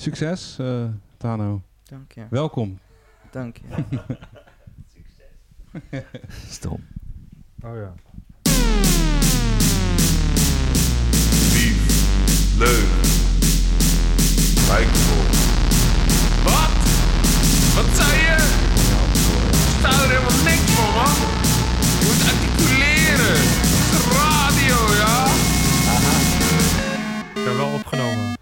Succes, eh, Tano. Dank je. Welkom. Dank je. Stom. Oh ja. Lief, leuk, lijkvol. Wat? Wat zei je? Ik sta er helemaal niks van, man. Je moet articuleren. Het is radio, ja? Ik heb wel opgenomen.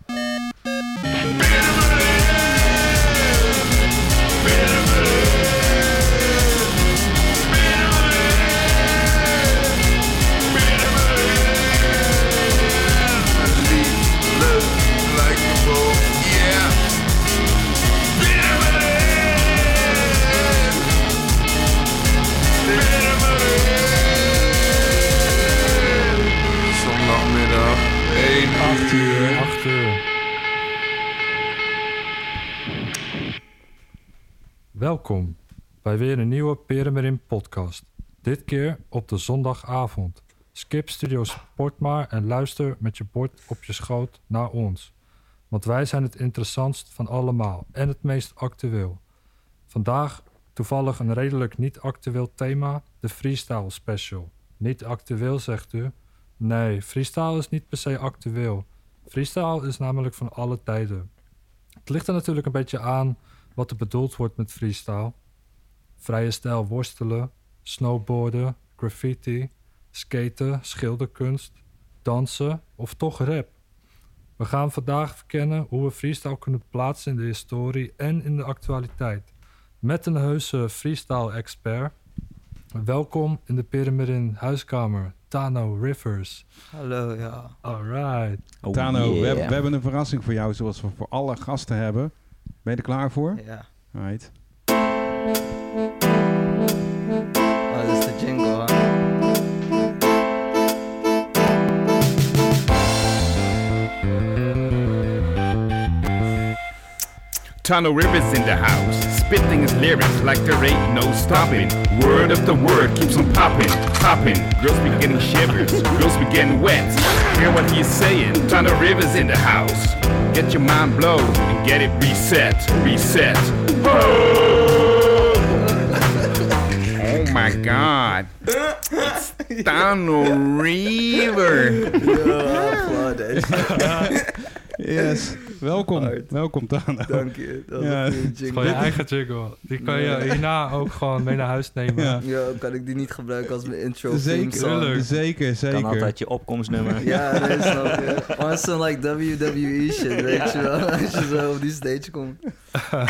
Welkom bij weer een nieuwe Peremerin podcast. Dit keer op de zondagavond. Skip Studio Sport maar en luister met je bord op je schoot naar ons. Want wij zijn het interessantst van allemaal en het meest actueel. Vandaag toevallig een redelijk niet actueel thema, de freestyle special. Niet actueel zegt u? Nee, freestyle is niet per se actueel. Freestyle is namelijk van alle tijden. Het ligt er natuurlijk een beetje aan wat er bedoeld wordt met freestyle. Vrije stijl worstelen, snowboarden, graffiti, skaten, schilderkunst, dansen of toch rap. We gaan vandaag verkennen hoe we freestyle kunnen plaatsen in de historie en in de actualiteit. Met een heuse freestyle-expert. Welkom in de Pyramidin huiskamer, Tano Rivers. Hallo, ja. Alright. Oh, Tano, we, yeah. hebben, we hebben een verrassing voor jou, zoals we voor alle gasten hebben. Ben je er klaar voor? Ja. Right. Tano Rivers in the house, spitting his lyrics like there ain't no stopping. Word of the word keeps on popping, popping. Girls be getting shivers, girls be getting wet. Hear what he's saying? Tano Rivers in the house. Get your mind blown and get it reset, reset. Oh, oh my God, it's Tano River. Yo, applaud, hè. Yes, welkom. Hard. Welkom, Tano. Dank je. Dat Ja. is een Gewoon je eigen jingle. Die kan je hierna ook gewoon mee naar huis nemen. Ja. Ja, kan ik die niet gebruiken als mijn intro Zeker, zeker, zeker. Kan altijd je opkomstnummer. Ja, nee, snap je. Maar zo'n like WWE shit, weet je wel. Als je zo op die stage komt.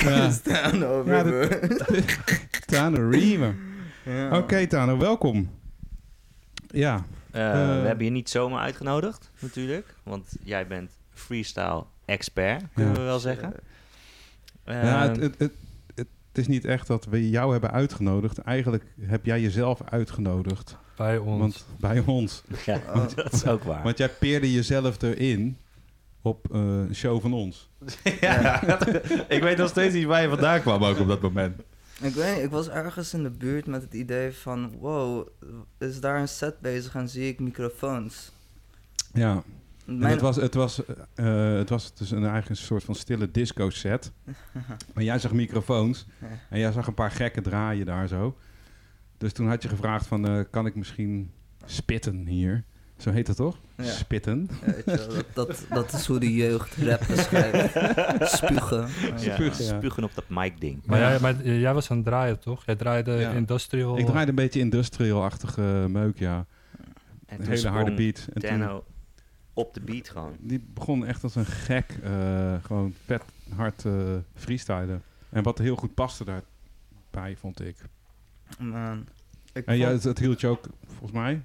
Ja. Staan over. Ja, Tano Riemer. Ja. Oké, Tano, welkom. Ja, Eh, Eh. we hebben je niet zomaar uitgenodigd, natuurlijk. Want jij bent freestyle expert, kunnen Ja. we wel zeggen. ja Eh, het, het, het, het is niet echt dat we jou hebben uitgenodigd. Eigenlijk heb jij jezelf uitgenodigd. Bij ons. Want, bij ons. ja, dat is ook waar. Want jij peerde jezelf erin op eh, een show van ons. Ja, ik weet nog steeds niet waar je vandaan kwam ook op dat moment. Ik weet niet, ik was ergens in de buurt met het idee van... Wow, is daar een set bezig en zie ik microfoons? Ja, Mijn- het was, het was, eh, het was dus een eigen soort van stille disco set. maar jij zag microfoons en jij zag een paar gekken draaien daar zo. Dus toen had je gevraagd van, eh, kan ik misschien spitten hier? Zo heet het toch? Ja. Spitten. Ja, wel, dat, dat, dat is hoe de jeugd rap beschrijft. Spugen. Ja, Spugen, ja. spugen op dat mic-ding. maar, Ja. jij, maar jij was aan het draaien, toch? Jij draaide Ja. industrial... Ik draaide een beetje industrial-achtige meuk, ja. En Een hele harde beat. En toen, Dano op de beat gewoon. die begon echt als een gek, eh, gewoon vet hard eh freestylen. En wat heel goed paste daarbij, vond ik. Man. Ik En ja, vond- het, het hield je ook, volgens mij,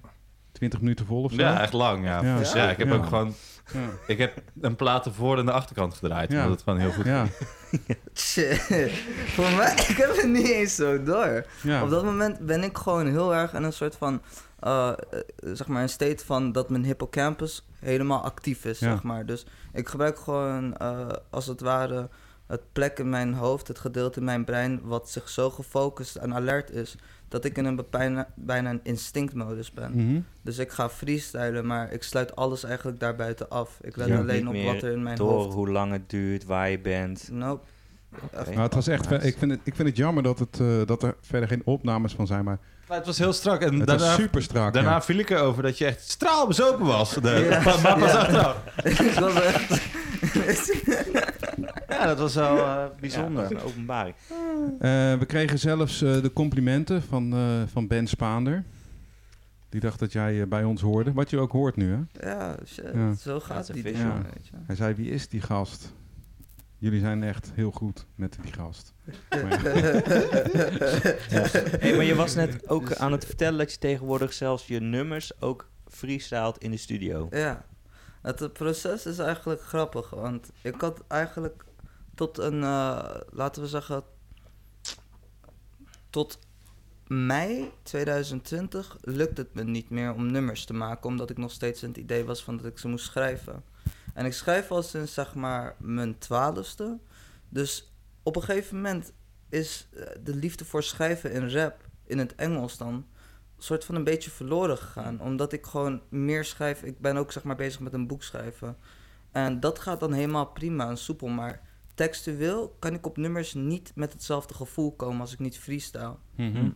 20 minuten vol of zo. Ja, echt lang, ja. Ja. Dus ja, ik heb Ja. ook gewoon... Ja. Ik heb een plaat de voor- en de achterkant gedraaid. Ja. Ja. Dat gewoon heel goed. Ja. Voor mij, ik heb het niet eens zo door. ja. Op dat moment ben ik gewoon heel erg in een soort van, eh, eh, zeg maar, een state van dat mijn hippocampus helemaal actief is, Ja. zeg maar. Dus ik gebruik gewoon, eh, als het ware, het plek in mijn hoofd, het gedeelte in mijn brein, wat zich zo gefocust en alert is, dat ik in een bijna, bijna een instinctmodus ben. Mhm. Dus ik ga freestylen, maar ik sluit alles eigenlijk daarbuiten af. Ik let Ja. alleen op wat er in mijn Door hoofd... hoe lang het duurt, waar je bent. Nope. Maar het was echt, Nice. ik, vind het, ik vind het jammer dat, het, eh, dat er verder geen opnames van zijn, maar Maar het was heel strak. En het daarna, was super strak. daarna ja. viel ik erover dat je echt straalbezopen was. De, Ja. maar, maar pas Ja. achteraf. ik was echt... Ja, dat was wel eh, bijzonder, een openbaring. Eh, we kregen zelfs eh, de complimenten van, eh, van Ben Spaander. Die dacht dat jij bij ons hoorde. Wat je ook hoort nu, hè? Ja, shit, Ja. zo Ja, gaat het. Hij zei, wie is die gast? Jullie zijn echt heel goed met die gast. Maar ja. Hey, maar je was net ook aan het vertellen dat je tegenwoordig zelfs je nummers ook freestylt in de studio. Ja, het proces is eigenlijk grappig, want ik had eigenlijk tot een, eh, laten we zeggen, tot mei 2020 lukt het me niet meer om nummers te maken, omdat ik nog steeds in het idee was van dat ik ze moest schrijven. En ik schrijf al sinds zeg maar mijn twaalfste, dus op een gegeven moment is eh, de liefde voor schrijven in rap, in het Engels dan, soort van een beetje verloren gegaan. Omdat ik gewoon meer schrijf. Ik ben ook zeg maar bezig met een boek schrijven. En dat gaat dan helemaal prima en soepel. Maar textueel kan ik op nummers niet met hetzelfde gevoel komen als ik niet freestyle. Mhm.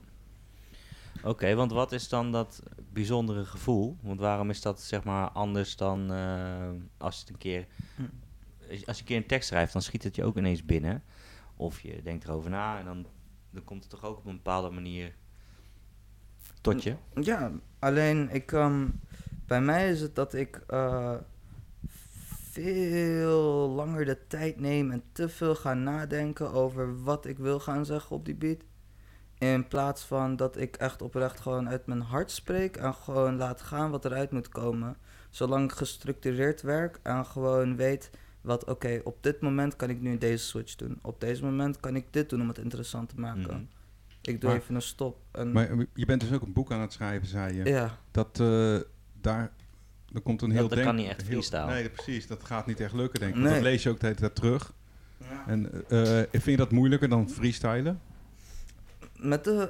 Oké, want wat is dan dat bijzondere gevoel? Want waarom is dat zeg maar anders dan eh, als je het een keer... Hm. Als je een keer een tekst schrijft, dan schiet het je ook ineens binnen. Of je denkt erover na en dan, dan komt het toch ook op een bepaalde manier tot je. Ja, alleen ik, ehm, bij mij is het dat ik eh, veel langer de tijd neem en te veel ga nadenken over wat ik wil gaan zeggen op die beat. In plaats van dat ik echt oprecht gewoon uit mijn hart spreek en gewoon laat gaan wat eruit moet komen. Zolang ik gestructureerd werk en gewoon weet wat, oké, op dit moment kan ik nu deze switch doen. Op deze moment kan ik dit doen om het interessant te maken. Mhm. Ik doe Maar- even een stop. En, Maar je bent dus ook een boek aan het schrijven, zei je. ja. Dat eh, daar... Er komt een Dat- heel dat denk- kan niet echt heel- freestyle. Nee, precies. Dat gaat niet echt lukken, denk ik. Nee. Dat lees je ook de hele tijd terug. En eh, eh, vind je dat moeilijker dan freestylen? Met de.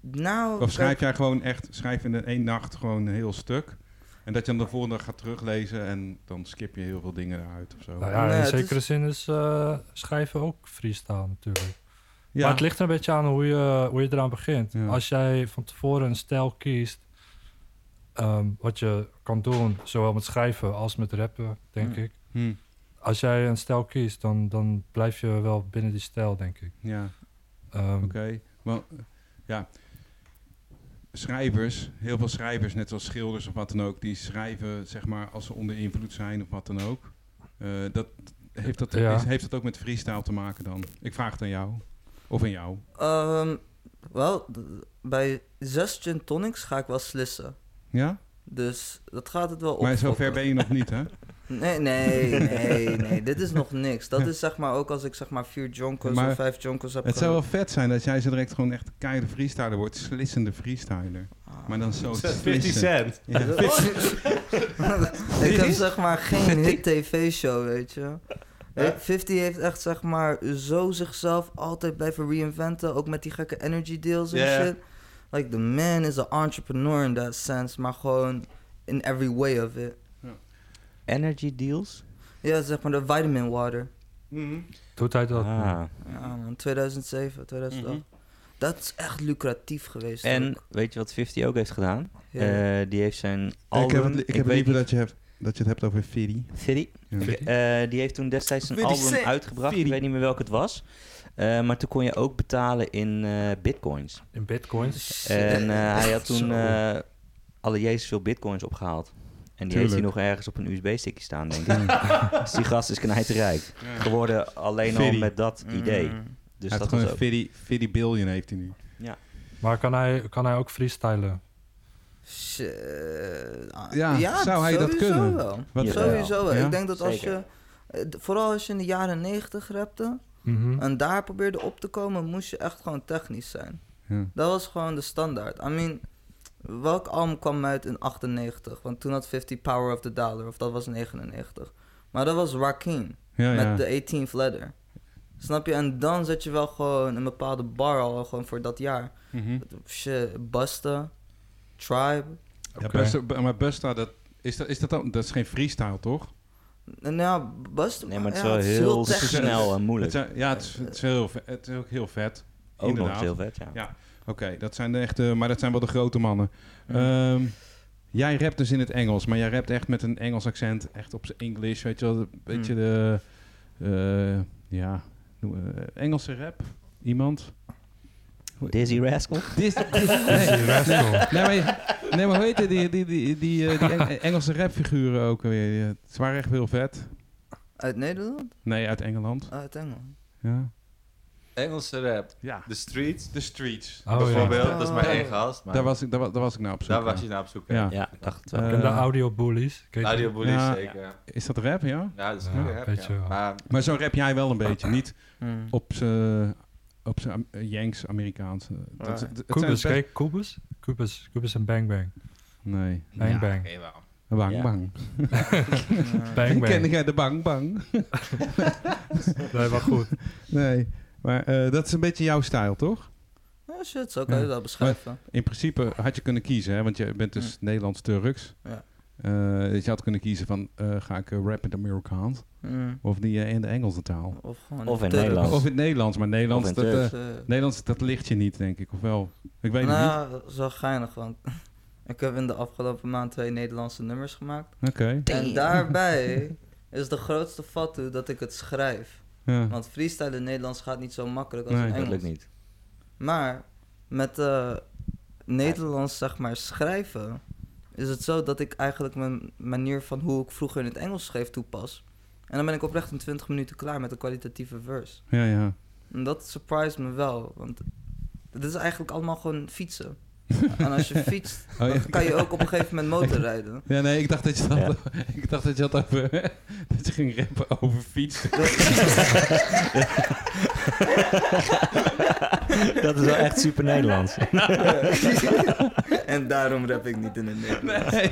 Nou. Of schrijf kijk, jij gewoon echt, schrijf in één nacht gewoon een heel stuk? En dat je dan de volgende dag gaat teruglezen en dan skip je heel veel dingen eruit of zo. Nou ja, in zekere is- zin is eh, schrijven ook freestyle natuurlijk. Ja. Maar het ligt er een beetje aan hoe je, hoe je eraan begint. Ja. Als jij van tevoren een stijl kiest, ehm, wat je kan doen, zowel met schrijven als met rappen, denk Hm. ik. Hm, Als jij een stijl kiest, dan, dan blijf je wel binnen die stijl, denk ik. ja, Ehm, oké. Eh, ja. Schrijvers, heel veel schrijvers, net zoals schilders of wat dan ook, die schrijven zeg maar als ze onder invloed zijn of wat dan ook. Eh, dat, heeft, dat, Ja. is- heeft dat ook met freestyle te maken dan? Ik vraag het aan jou. Of aan jou. ehm, wel, bij zes gin tonics ga ik wel slissen. Ja? Dus dat gaat het wel op. Maar zover ben je nog niet, hè? Nee, nee, nee, nee. Dit is nog niks. Dat is zeg maar ook als ik zeg maar vier jonkers Maar of vijf jonkers heb Het zou wel vet zijn dat jij zo direct gewoon echt een keiharde freestyler wordt. Slissende freestyler. Ah. Maar dan zo 50 slissen. cent. Ja. ik heb zeg maar geen hit tv-show, weet je. Eh, 50 heeft echt zeg maar zo zichzelf altijd blijven reinventen. Ook met die gekke energy deals en shit. Like the man is an entrepreneur in that sense. Maar gewoon in every way of it. Energy deals? Ja, zeg maar de vitamin water. Mhm. doet hij dat? Ah. Ja man, 2007, 2008. Mhm. Dat is echt lucratief geweest. En ook. weet je wat 50 ook heeft gedaan? Ja. Eh, die heeft zijn album... ik heb het, ik heb weet liever niet- dat je, hebt, dat je het hebt over Fiddy. 50? Ja. Eh, die heeft toen destijds een 50 album uitgebracht. Ik 50. weet niet meer welk het was. Eh, maar toen kon je ook betalen in eh, bitcoins. In bitcoins? En eh, hij had toen eh alle jezus veel bitcoins opgehaald. En die heeft hij nog ergens op een USB-stickje staan, denk ik. dus die gast is knijterrijk. Geworden alleen al met dat idee. Mm. Dus hij heeft dat gewoon een ook... Fiddy, Fiddy billion heeft hij nu. Maar kan hij, kan hij ook freestylen? Ja, zou hij dat sowieso kunnen? Wel. Wat- Ja. Sowieso wel. Ja? Ik denk dat als Zeker. je... eh, Vooral als je in de jaren 90 rapte Mhm. en daar probeerde op te komen, moest je echt gewoon technisch zijn. Ja. Dat was gewoon de standaard. I mean, welk album kwam uit in 98? Want toen had 50 Power of the Dollar, of dat was 99. Maar dat was Rakim. Ja, met ja. de 18th letter. Snap je? En dan zet je wel gewoon een bepaalde bar al gewoon voor dat jaar. Shit, Busta, Tribe. Ja. Busta- maar Busta, dat, is, dat, is dat, dan, dat is geen freestyle, toch? Nou, Busta... Nee, maar het is ja, wel heel technisch. snel en moeilijk. Het zijn- ja, het is, het, is heel, het is ook heel vet. Ook nog inderdaad. eens heel vet, ja. Ja. Oké, dat zijn de echte, maar dat zijn wel de grote mannen. Ja. Ehm, jij rapt dus in het Engels, maar jij rapt echt met een Engels accent, echt op zijn English, weet je wel, een beetje Hmm. de, eh, ja, noem- eh, Engelse rap, iemand? Dizzy Rascal? Dis, dis- nee, nee, maar, nee, maar hoe heet het, die, die, die, die, eh, die Engelse rapfiguren ook weer? Ze waren echt heel vet. Uit Nederland? Nee, uit Engeland. Uit Engeland. Ja. Engelse rap. ja. The Streets. The Streets. Oh, ja. bijvoorbeeld. Dat is maar Oh. één gast. Maar Daar was, ik, daar, wa- daar was ik nou op zoek. daar was je naar op zoek. Ja. Ja, ik dacht wel. Eh, de audio bullies. Radio Bullies, Ja. zeker. Is dat rap, ja? Ja, dat is Ja, goed rap, weet je ja. wel. Maar Maar zo rap jij wel een beetje. Niet Hmm. op zijn op zijn Yanks Amerikaanse. Dat, Kubus, best- kijk, Kubus? Kubus, Kubus en Bang Bang. Nee. Bang ja, Bang. oké, wel. Bang Ja. bang. Bang Ken Bang. jij de bang bang? Nee, maar goed. Nee. Maar eh, dat is een beetje jouw stijl, toch? Ja, shit, zo kan je Ja. dat beschrijven. In principe had je kunnen kiezen, hè? want je bent dus Nederlands-Turks. Ja. Eh, dus je had kunnen kiezen van, eh, ga ik rap in het Amerikaans Hmm. of die in de Engelse taal? Of gewoon Of in Turks. Nederlands. Of in het Nederlands, maar Nederlands, in dat, Turks. Nederlands, dat ligt je niet, denk ik. Of wel? Ik weet het nou, dat is wel geinig, want ik heb in de afgelopen maand twee Nederlandse nummers gemaakt. niet. Oké. En daarbij is de grootste fatu dat ik het schrijf. Ja. Want freestyle in Nederlands gaat niet zo makkelijk als Nee. in Dat Engels. lukt niet. Maar met eh Nederlands, zeg maar, schrijven... is het zo dat ik eigenlijk mijn manier van hoe ik vroeger in het Engels schreef toepas. En dan ben ik oprecht in 20 minuten klaar met een kwalitatieve verse. ja, ja. En dat surprised me wel, want het is eigenlijk allemaal gewoon fietsen. en als je fietst, Oh, ja. dan kan je ook op een gegeven moment motorrijden. Ja, nee, ik dacht dat je dat, Ja. ik dacht dat je had over, dat je ging rappen over fietsen. Dat is wel echt super Nederlands. en daarom rap ik niet in het Nederlands. Nee,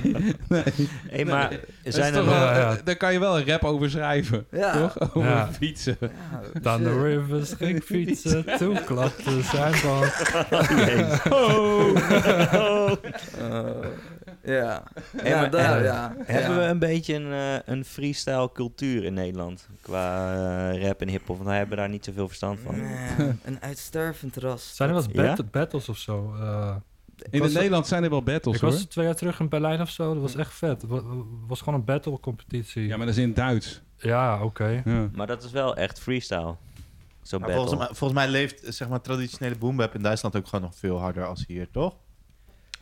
nee. Hey, maar is zijn er wel- nog... Ja. Daar kan je wel een rap over schrijven, Ja. toch? Over Ja. fietsen. Ja, Dan de rivers ging fietsen, toen klapte zijn band. Eh, ja. Hey, ja, maar- daar, ja. Hebben we een beetje een, eh, een freestyle cultuur in Nederland? Qua eh, rap en hip-hop, want wij hebben daar niet zoveel verstand van. Een uitstervend ras. Zijn er wel eens Ja? bat- battles of zo? Eh, In het Nederland zijn er wel battles, ik hoor. was twee jaar terug in Berlijn of zo. Dat was echt vet. Het wa- was gewoon een battle competitie. Ja, maar dat is in Duits. Ja, oké. Ja. Maar dat is wel echt freestyle. Zo'n battle. volgens, mij, volgens mij leeft zeg maar, traditionele boombap in Duitsland ook gewoon nog veel harder als hier, toch?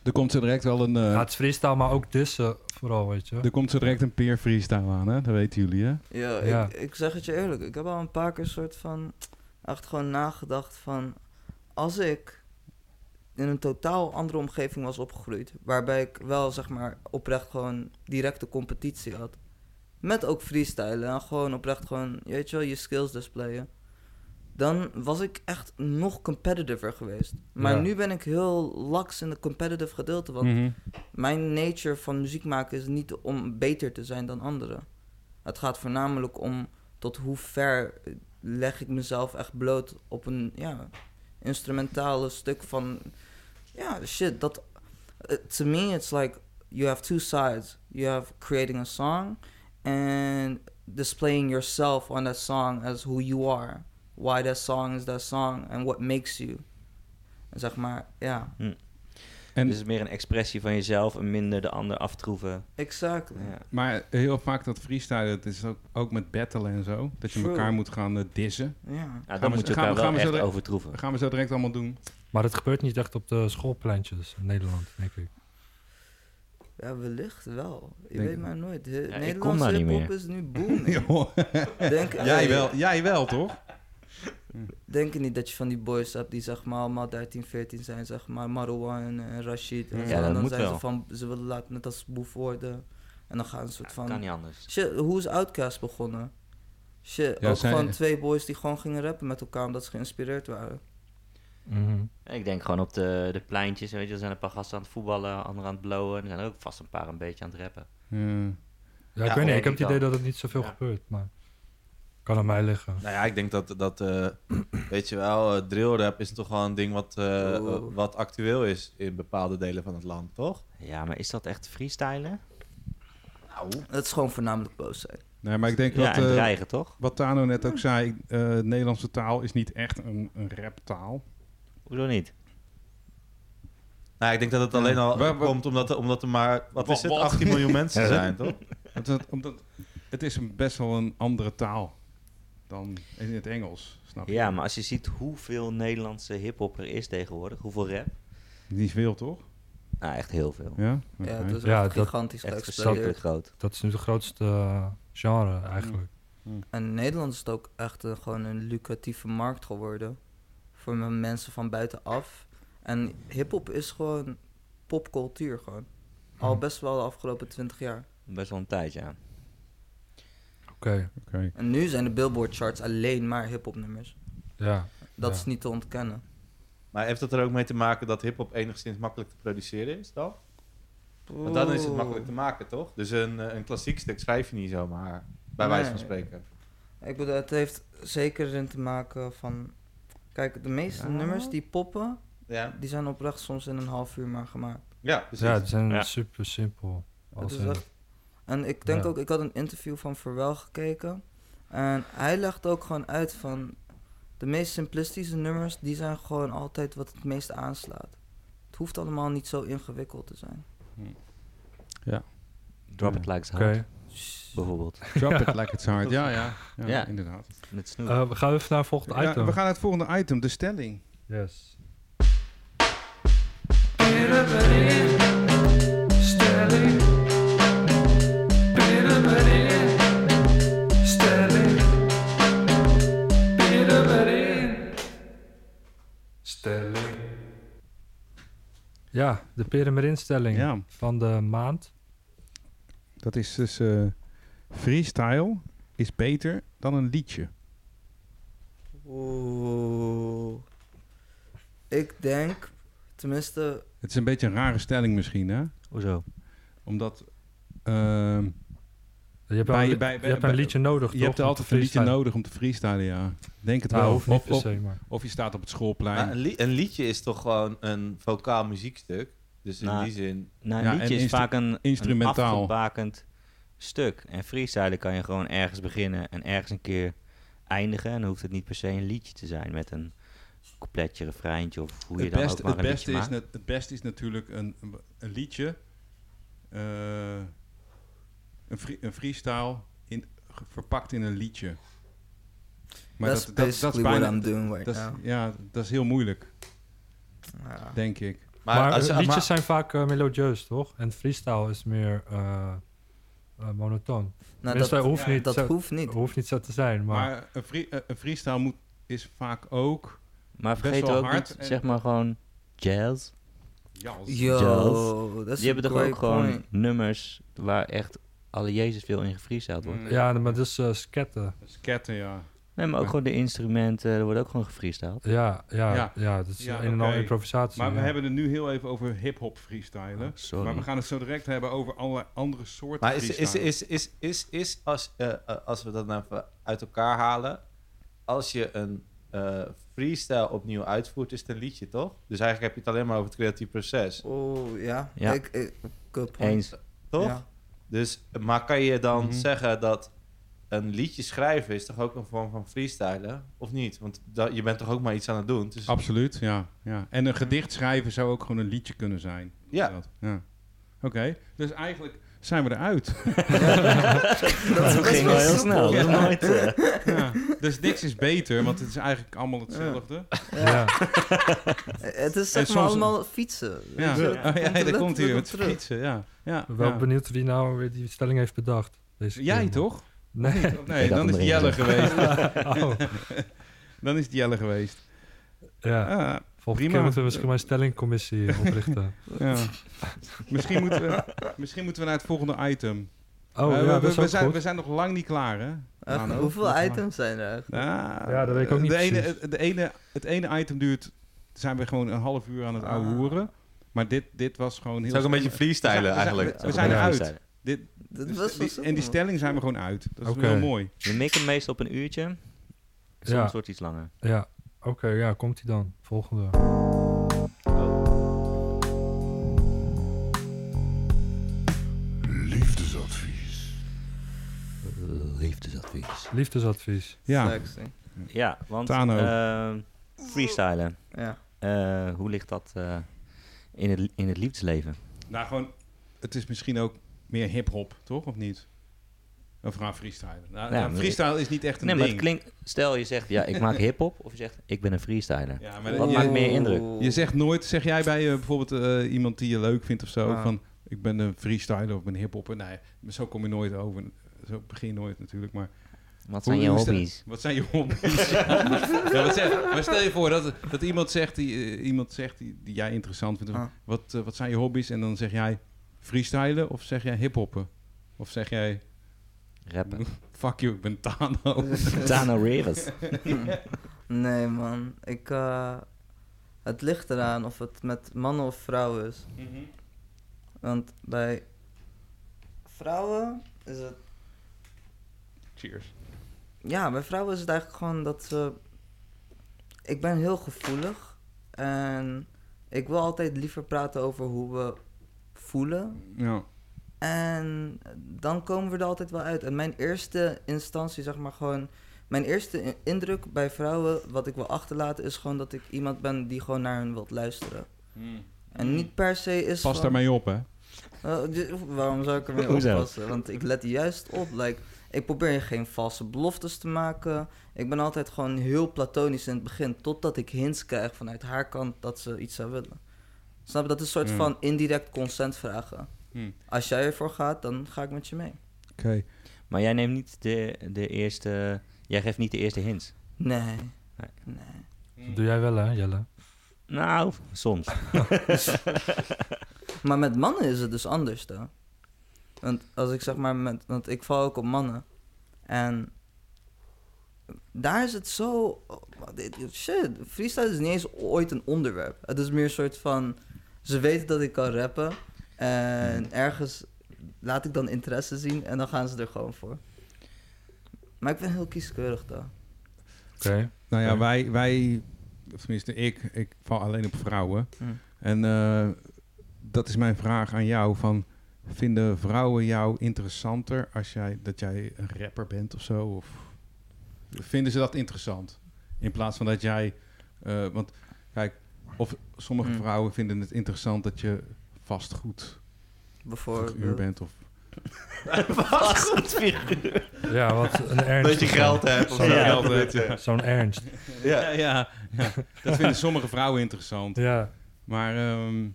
Er komt zo direct wel een, eh, Ja, het is freestyle, maar ook dissen vooral, weet je. er komt zo direct een peer freestyle aan, hè? Dat weten jullie, hè? Ja, Ja. Ik, ik zeg het je eerlijk. Ik heb al een paar keer soort van... Echt gewoon nagedacht van... Als ik in een totaal andere omgeving was opgegroeid... Waarbij ik wel, zeg maar, oprecht gewoon directe competitie had. Met ook freestylen en gewoon oprecht gewoon... Je weet je wel, je skills displayen. Dan was ik echt nog competitiver geweest. Maar Ja. nu ben ik heel laks in het competitive gedeelte. Want Mhm. mijn nature van muziek maken is niet om beter te zijn dan anderen. Het gaat voornamelijk om tot hoe ver leg ik mezelf echt bloot op een ja, instrumentale stuk van ja shit dat uh, to me it's like you have two sides you have creating a song and displaying yourself on that song as who you are why that song is that song and what makes you En zeg maar ja En, Dus het is meer een expressie van jezelf en minder de ander aftroeven. exactly Ja. maar heel vaak dat freestyle, het is ook, ook met battlen en zo. Dat je True. elkaar moet gaan eh, dissen. ja Ja, Gaan dan we- moet je gaan we- elkaar gaan we wel zo echt overtroeven. Dat gaan we zo direct allemaal doen. Maar dat gebeurt niet echt op de schoolpleintjes in Nederland, denk ik. Ja, wellicht wel. Je Denk- weet maar nooit. He- ik Nederlandse hip-hop is nu booming. Joh. Denk, jij, wel, jij wel, toch? Denk je niet dat je van die boys hebt die zeg maar allemaal 13, 14 zijn, zeg maar Marwan en Rashid. En Ja, zo. dat en dan moet zijn wel. ze van, ze willen laten net als boef worden. En dan gaan ze een soort Ja, van... kan niet anders. Shit, hoe is Outkast begonnen? Shit, Ja, ook gewoon twee boys die gewoon gingen rappen met elkaar omdat ze geïnspireerd waren. Mhm. Ik denk gewoon op de, de pleintjes, weet je, er zijn een paar gasten aan het voetballen, anderen aan het blowen. Er zijn ook vast een paar een beetje aan het rappen. Ja. Ja, ik weet niet. denk Ik heb het idee dat het niet zoveel Ja. gebeurt, maar... Kan aan mij liggen. Nou ja, ik denk dat, dat eh, weet je wel, eh, drillrap is toch wel een ding wat, eh, wat actueel is in bepaalde delen van het land, toch? Ja, maar is dat echt freestylen? Nou, Het is gewoon voornamelijk boos zijn. Nee, maar ik denk Ja, dreigen, toch? wat Tano net ook zei, eh, de Nederlandse taal is niet echt een, een raptaal. Hoezo niet? nou, ik denk dat het alleen al komt omdat, er- omdat er maar, wat Wat- is het, wat? 18 miljoen mensen zijn, toch? Het, het- omdat, het is een best wel een andere taal dan in het Engels, snap je? Ja, maar als je ziet hoeveel Nederlandse hip-hop er is tegenwoordig, hoeveel rap? Niet veel, toch? Nou, echt heel veel. Ja? Ja, het is Ja, echt dat- gigantisch Echt groot. Dat is nu de grootste eh, genre eigenlijk. En in Nederland is het ook echt een, gewoon een lucratieve markt geworden. Voor mensen van buitenaf. En hip-hop is gewoon popcultuur gewoon. Al Mhm. best wel de afgelopen 20 jaar. Best wel een tijd, ja. Oké, Oké. En nu zijn de Billboard charts alleen maar hip-hop nummers. ja. Dat Ja. is niet te ontkennen. Maar heeft dat er ook mee te maken dat hip-hop enigszins makkelijk te produceren is dan? Want dan is het makkelijk te maken, toch? Dus een, eh, een klassiek stuk schrijf je niet zomaar, bij wijze van spreken. Ik bedoel, het heeft zeker erin te maken van... Kijk, de meeste Ja. nummers die poppen, Ja, die zijn oprecht soms in een half uur maar gemaakt. ja precies. ja, die zijn Ja. super simpel. Het is echt- En ik denk Ja. ook, ik had een interview van Verwel gekeken. En hij legt ook gewoon uit van de meest simplistische nummers, die zijn gewoon altijd wat het meest aanslaat. Het hoeft allemaal niet zo ingewikkeld te zijn. Drop Ja. it like it's Oké. hot, bijvoorbeeld. Drop it like it's hard. Ja, ja. Ja, Ja. inderdaad. Met. Eh, we gaan even naar het volgende Ja, item. we gaan naar het volgende item, de stelling. Yes. Ja, de Pyramidinstelling Ja, van de maand. dat is dus eh, freestyle is beter dan een liedje. Oeh. Ik denk, tenminste, Het is een beetje een rare stelling misschien, hè? Hoezo? Omdat ehm, Je hebt, Bij- een- bij- je bij- hebt bij- een liedje nodig, je toch? hebt altijd een liedje nodig om te freestylen, ja. Denk het Nou, wel. of, of, se, of je staat op het schoolplein. Maar een, li- een liedje is toch gewoon een vocaal muziekstuk? Dus in Nou, die zin... Nou, Ja, een liedje is vaak een, instrumentaal. een afgebakend stuk. En freestylen kan je gewoon ergens beginnen en ergens een keer eindigen. En dan hoeft het niet per se een liedje te zijn met een coupletje, refreintje of hoe je het dan beste, ook maar het, een beste liedje is net, het beste is natuurlijk een, een- een liedje, eh, een, free- een freestyle in, verpakt in een liedje. Maar that's dat, dat, dat is bijna, what I'm doing right dat ja, dat is heel moeilijk, Ja. denk ik. Maar, als je- liedjes maar- zijn vaak eh, melodieus, toch? En freestyle is meer eh, eh, monotoon. Nou, dat, hoeft, ja, niet dat zo, hoeft niet. hoeft niet zo te zijn, maar... Maar, een, free, eh, een freestyle moet, is vaak ook... Maar best vergeet wel ook hard niet, en- zeg maar gewoon jazz. Ja, Yo, dat is Die hebben toch ook gewoon nummers waar echt alle Jezus veel in gefreestyled wordt. Mm. Ja, maar dat is eh, sketten. Sketten, ja. Nee, maar ook Ja. gewoon de instrumenten, er wordt ook gewoon gefreestyled. Ja, ja, Ja. ja. dat is Ja, een en al improvisatie. Maar we hebben het nu heel even over hip-hop freestylen. Oh, sorry. Maar we gaan het zo direct hebben over allerlei andere soorten Maar is, is, is, is, is, is als, eh, eh, als we dat nou even uit elkaar halen, als je een eh, freestyle opnieuw uitvoert, is het een liedje, toch? Dus eigenlijk heb je het alleen maar over het creatief proces, Oeh, ja. Ja. Ik, ik, good point. Eens. toch? Dus, maar kan je dan Mhm. zeggen dat een liedje schrijven is toch ook een vorm van freestylen? Of niet? Want da- je bent toch ook maar iets aan het doen? Dus, Absoluut, ja, ja. En een gedicht schrijven zou ook gewoon een liedje kunnen zijn. ja. Dat, ja. Oké, dus eigenlijk zijn we eruit. Dat Dat ging wel heel snel. Dat nooit, eh, ja. Dus niks is beter, want het is eigenlijk allemaal hetzelfde. Ja. Het is zeg maar soms- allemaal fietsen. Ja, je, oh, ja, lukt- komt lukt met terug. fietsen. Ja. Ja, wel ja. benieuwd wie nou weer die stelling heeft bedacht. Deze Jij keer. toch? Nee. Nee, dat dan is Jelle geweest. Oh, Dan is het Jelle geweest. ja. Volgende prima. keer moeten we misschien maar een stellingcommissie oprichten. ja. misschien, moeten we, misschien moeten we naar het volgende item. Oh, Eh, ja, we, dat zijn, goed. we zijn nog lang niet klaar, hè? Echt, hoeveel items zijn er? Ja, dat weet ik ook niet De ene, het, de ene, het ene item duurt, zijn we gewoon een half uur aan het Ah. ouwe hoeren. Maar dit, dit was gewoon heel... Het is ook een beetje freestylen we zijn- eigenlijk. We zijn eruit. dit, Dat dus was die- en die stelling zijn we gewoon uit. Dat is Oké. heel mooi. We mikken meestal op een uurtje. Soms Ja. wordt iets langer. Ja, oké, ja, komt hij dan. Volgende. Liefdesadvies. Liefdesadvies. Liefdesadvies. Ja, Sexy. Ja, want eh, freestylen. Ja. Eh, hoe ligt dat eh, in, het, in het liefdesleven? nou gewoon, het is misschien ook meer hip-hop, toch? Of niet? Of gaan freestylen. Nou, Ja, nou, maar- freestyle is niet echt een Nee, maar ding. het klinkt... Stel je zegt, ja, ik maak hip-hop. Of je zegt, ik ben een freestyler. Ja, maar Wat je, maakt meer indruk? je zegt nooit, zeg jij bij eh, bijvoorbeeld eh, iemand die je leuk vindt of zo, Ah. van ik ben een freestyler of ik ben hip-hopper. Nee, zo kom je nooit over. Zo begin je nooit natuurlijk, maar Wat zijn je Hoe is dat? hobby's? Wat zijn je hobby's? ja, wat zeg, maar stel je voor dat, dat iemand zegt die, eh, iemand zegt die, die jij interessant vindt. Ah. Wat, wat zijn je hobby's? En dan zeg jij freestylen of zeg jij hiphoppen? Of zeg jij Rappen. fuck you, ik ben Tano. Tano Rivers. Nee, man. Ik, eh, het ligt eraan of het met mannen of vrouwen is. Want bij vrouwen is het... Cheers. Ja, bij vrouwen is het eigenlijk gewoon dat ze... Ik ben heel gevoelig. En ik wil altijd liever praten over hoe we voelen. Ja. En dan komen we er altijd wel uit. En mijn eerste instantie, zeg maar gewoon. Mijn eerste indruk bij vrouwen, wat ik wil achterlaten, is gewoon dat ik iemand ben die gewoon naar hen wilt luisteren. En niet per se is. Pas daarmee op, hè? Waarom zou ik ermee Hoezo? oppassen? Want ik let juist op. Like, ik probeer geen valse beloftes te maken. Ik ben altijd gewoon heel platonisch in het begin. Totdat ik hints krijg vanuit haar kant dat ze iets zou willen. Snap je? Dat is een soort Hmm. van indirect consent vragen. Hm. Als jij ervoor gaat, dan ga ik met je mee. Oké. Maar jij neemt niet de, de eerste... Jij geeft niet de eerste hints. Nee. Nee. Nee. Dat doe jij wel, hè, Jelle? Nou, soms. Maar met mannen is het dus anders dan. Want als ik zeg maar met. Want ik val ook op mannen. En. Daar is het zo. Shit, freestyle is niet eens ooit een onderwerp. Het is meer een soort van. Ze weten dat ik kan rappen. En ergens laat ik dan interesse zien. En dan gaan ze er gewoon voor. Maar ik ben heel kieskeurig dan. Oké. Nou ja, wij, wij, of tenminste ik, ik val alleen op vrouwen. Hm. En eh, dat is mijn vraag aan jou. Van, vinden vrouwen jou interessanter als jij, dat jij een rapper bent of zo? Of vinden ze dat interessant? In plaats van dat jij... eh, want kijk, of sommige Hm. vrouwen vinden het interessant dat je vastgoed Bijvoorbeeld. figuur bent. Of, Ja, wat een ernst. Dat je geld hebt. Zo'n zo. Ja. geld hebt, ja. Zo'n ernst. Ja, ja, ja. Dat vinden sommige vrouwen interessant. Ja. Maar ehm,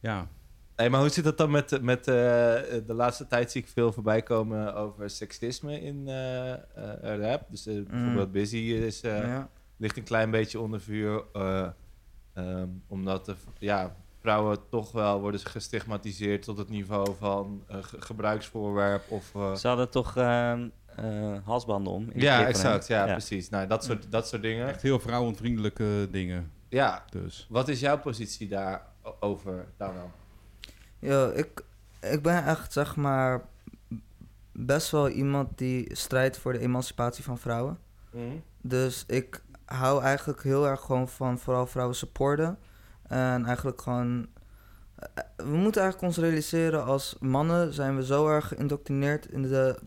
ja, Hey, maar hoe zit dat dan met, met eh, de laatste tijd zie ik veel voorbij komen over seksisme in eh, eh, rap. Dus eh, bijvoorbeeld Busy is, eh, Ja. ligt een klein beetje onder vuur. eh, ehm, omdat de, ja, vrouwen toch wel worden gestigmatiseerd tot het niveau van eh, ge- gebruiksvoorwerp. Of, eh, Ze hadden toch ehm, eh, halsbanden om? in ja, exact. Ja, precies. Nou, dat soort, dat soort dingen. echt heel vrouwenvriendelijke dingen. Ja, Dus. wat is jouw positie daarover, Dano? Yo, ik, ik ben echt, zeg maar, best wel iemand die strijdt voor de emancipatie van vrouwen. Dus ik hou eigenlijk heel erg gewoon van vooral vrouwen supporten. En eigenlijk gewoon... eh, We moeten eigenlijk ons realiseren als mannen zijn we zo erg geïndoctrineerd in de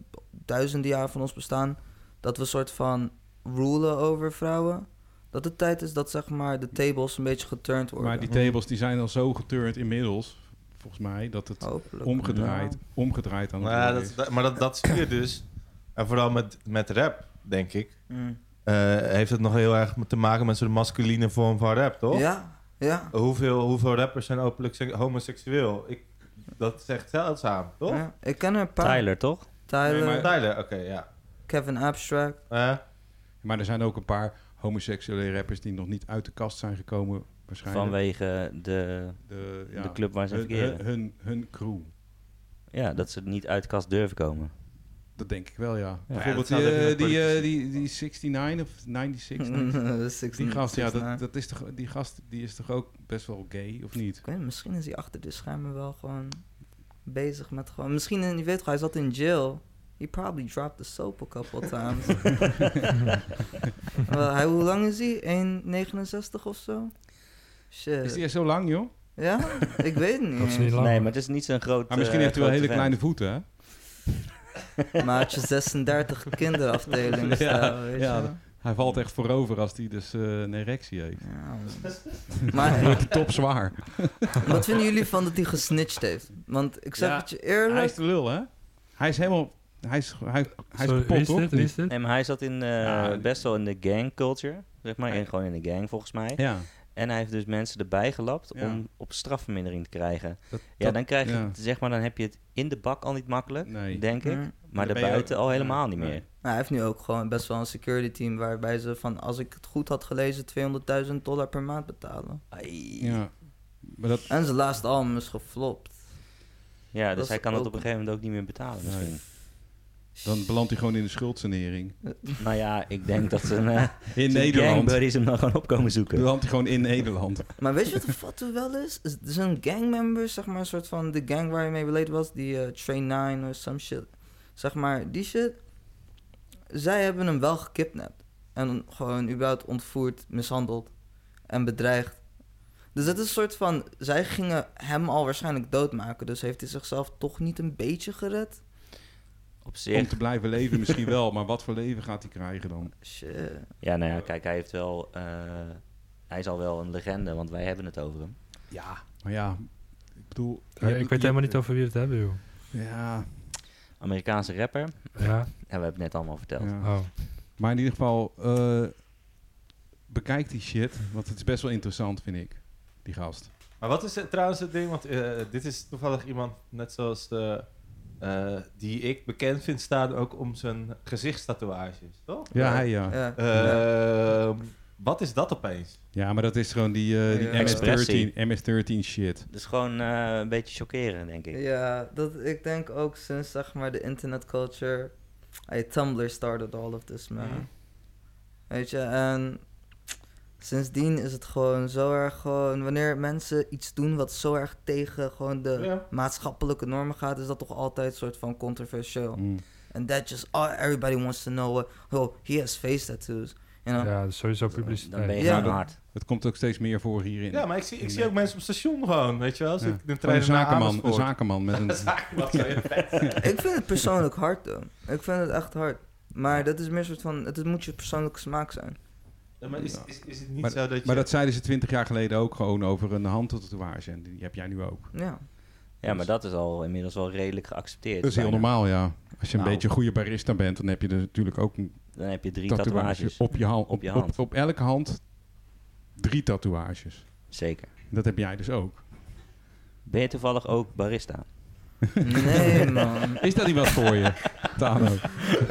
duizenden jaren van ons bestaan... dat we een soort van rulen over vrouwen. Dat het tijd is dat zeg maar de tables een beetje geturnd worden. Maar die tables die zijn al zo geturnd inmiddels, volgens mij, dat het Hopelijk. omgedraaid, omgedraaid aan het ja, worden dat, is. dat- maar dat, dat zie je dus. En vooral met, met rap, denk ik. Mm. eh, heeft het nog heel erg te maken met zo'n masculine vorm van rap, toch? Ja, ja. Hoeveel, hoeveel rappers zijn openlijk sek- homoseksueel? Ik, dat is echt zeldzaam, toch? ja. Ik ken er een paar. Tyler, toch? Tyler, Nee, maar- Tyler, oké, ja. Kevin Abstract. Eh, Maar er zijn ook een paar homoseksuele rappers die nog niet uit de kast zijn gekomen, waarschijnlijk. Vanwege de, de, ja, de club waar ze hun, verkeren. hun, hun, hun crew. Ja, dat ze niet uit de kast durven komen. Dat denk ik wel, ja. Ja, Bijvoorbeeld die, eh, die, eh, die, die 69 of 96. die gast, ja, dat, dat is toch, die gast die is toch ook best wel gay, of niet? Ik weet niet, misschien is hij achter de schermen wel gewoon bezig met gewoon... Misschien, in, je weet toch, hij zat in jail. He probably dropped the soap a couple times. Hij, hoe lang is hij? 1,69 of zo? Shit. Is die echt zo lang, joh? Ja? Ik weet het niet. Niet. Nee, maar het is niet zo'n groot... Maar misschien eh, heeft hij wel hele kleine voeten, hè? Maar had je 36 kinderafdeling staan, weet ja, je? Hij valt echt voorover als hij dus eh, een erectie heeft. Ja, maar wordt hij top zwaar. wat vinden jullie van dat hij gesnitcht heeft? Want ik zeg Ja, het je Hij eerlijk... is de lul, hè? Hij is helemaal... Hij is, hij, hij is kapot, is toch? dit? Is? Nee, maar hij zat in, eh, Ja. best wel in de gang culture, zeg maar. In, gewoon in de gang, volgens mij. Ja. En hij heeft dus mensen erbij gelapt Ja. om op strafvermindering te krijgen. Dat, Ja, dat- dan krijg je, ja. het, zeg maar, dan heb je het in de bak al niet makkelijk, Nee. denk ik. Maar daarbuiten al helemaal niet meer. Nou, hij heeft nu ook gewoon best wel een security team waarbij ze van, als ik het goed had gelezen, 200.000 dollar per maand betalen. Ai. Ja. Maar dat... En zijn laatste album is geflopt. Ja, Dat dus hij kan het ook- op een gegeven moment ook niet meer betalen Nee. misschien. Dan belandt hij gewoon in de schuldsanering. Nou ja, ik denk dat zijn, eh In Nederland. gangbuddies hem dan gewoon op komen zoeken. Belandt hij gewoon in Nederland. Maar weet je wat de foto wel is? Is- Zijn gangmembers, zeg maar, een soort van de gang waar je mee related was, die eh, Train 9 of some shit. Zeg maar, die shit. Zij hebben hem wel gekidnapt. En gewoon überhaupt ontvoerd, mishandeld en bedreigd. Dus het is een soort van, zij gingen hem al waarschijnlijk doodmaken. Dus heeft hij zichzelf toch niet een beetje gered? Op Om zich. te blijven leven misschien wel, maar wat voor leven gaat hij krijgen dan? Shit. Ja, nou ja, kijk, hij heeft wel... eh, hij is al wel een legende, want wij hebben het over hem. Ja. Maar ja, ik bedoel... Ja, ik weet je- helemaal niet over wie we het hebben, joh. Ja, Amerikaanse rapper. Ja? Ja, we hebben het net allemaal verteld. ja. Oh. Maar in ieder geval, eh, bekijk die shit, want het is best wel interessant, vind ik, die gast. Maar wat is het, trouwens het ding? Want eh, dit is toevallig iemand, net zoals de, eh, die ik bekend vind staan, ook om zijn gezichtstatoeages, toch? Ja, hij ja. Ja. Wat is dat opeens? Ja, maar dat is gewoon die, eh, die Ja. Expressie. MS-13 MS-13 shit. Dus gewoon eh, een beetje chockeren, denk ik. Ja, dat, ik denk ook sinds zeg maar de internet culture. Hey, Tumblr started all of this, man. Mhm. Weet je, en sindsdien is het gewoon zo erg gewoon... Wanneer mensen iets doen wat zo erg tegen gewoon de Ja. maatschappelijke normen gaat... is dat toch altijd een soort van controversieel. Mm. And that just... Oh, everybody wants to know... What, oh, he has face tattoos. You know? Ja, dat is sowieso Dan ben publiciteit. je Ja. hard. Het komt ook steeds meer voor hierin. Ja, maar ik zie, ik zie ook mensen op station gewoon, weet je wel? Ja. ik de trein een zakenman, een zakenman met een... Wat zou je vet. ik vind het persoonlijk hard, though. Ik vind het echt hard. Maar dat is meer een soort van... Het moet je persoonlijke smaak zijn. Ja, maar is, is, is het niet Maar, zo dat je... maar dat zeiden ze twintig jaar geleden ook gewoon over een handtatoeage. En die heb jij nu ook. Ja. Ja, maar dat is al inmiddels wel redelijk geaccepteerd. Dat is heel bijna. normaal, ja. Als je een Nou. beetje een goede barista bent, dan heb je er natuurlijk ook een Dan heb je drie tatoeage tatoeages. op je hand. Op, Op je op elke hand drie tatoeages. Zeker. Dat heb jij dus ook. Ben je toevallig ook barista? Nee, man. Is dat niet wat voor je, Tano?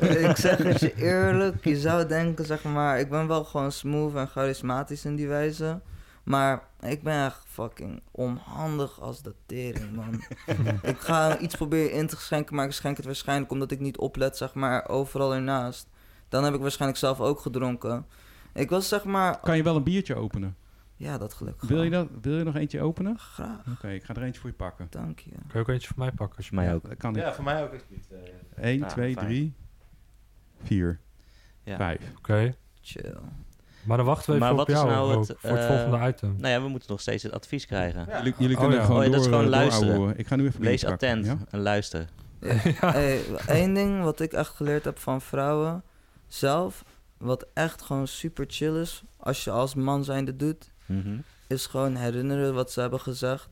ik zeg het je eerlijk, je zou denken, zeg maar, ik ben wel gewoon smooth en charismatisch in die wijze. Maar ik ben echt fucking onhandig als de tering, man. ik ga iets proberen in te schenken, maar ik schenk het waarschijnlijk omdat ik niet oplet, zeg maar, overal ernaast. Dan heb ik waarschijnlijk zelf ook gedronken. Ik was zeg maar... Kan je wel een biertje openen? Ja, dat gelukkig Wil je, dat, wil je nog eentje openen? Graag, Oké, ik ga er eentje voor je pakken. dank je. Kan je ook eentje voor mij pakken? Als je mij ook. Kan niet. Ja, voor mij ook alsjeblieft. eh. 1, Ah, 2, fijn. 3, 4, Ja. 5. Oké. Chill. Maar dan wachten we even Maar op wat is jou nou ook, het, voor het eh, volgende item. Nou ja, we moeten nog steeds het advies krijgen. Ja. Jullie, jullie Oh, kunnen ja. gewoon Oh ja, dat door, is gewoon door luisteren. Ik ga nu even Wees attent ja? en luister. Hey, één ding wat ik echt geleerd heb van vrouwen zelf, wat echt gewoon super chill is, als je als man zijnde doet, Mhm. is gewoon herinneren wat ze hebben gezegd.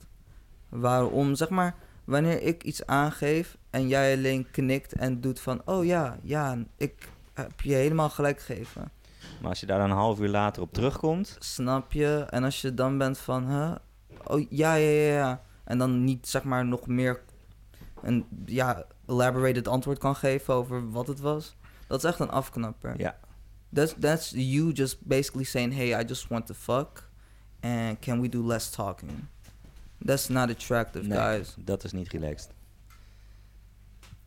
Waarom, zeg maar, wanneer ik iets aangeef en jij alleen knikt en doet van, oh ja, ja, ik heb je helemaal gelijk gegeven. Maar als je daar dan een half uur later op terugkomt... Snap je? En als je dan bent van, huh? Oh ja, ja, ja, ja. En dan niet, zeg maar, nog meer een, ja, elaborated antwoord kan geven over wat het was. Dat is echt een afknapper. Ja, That's, that's you just basically saying, hey, I just want to fuck. And can we do less talking? That's not attractive, nee, guys. dat is niet relaxed.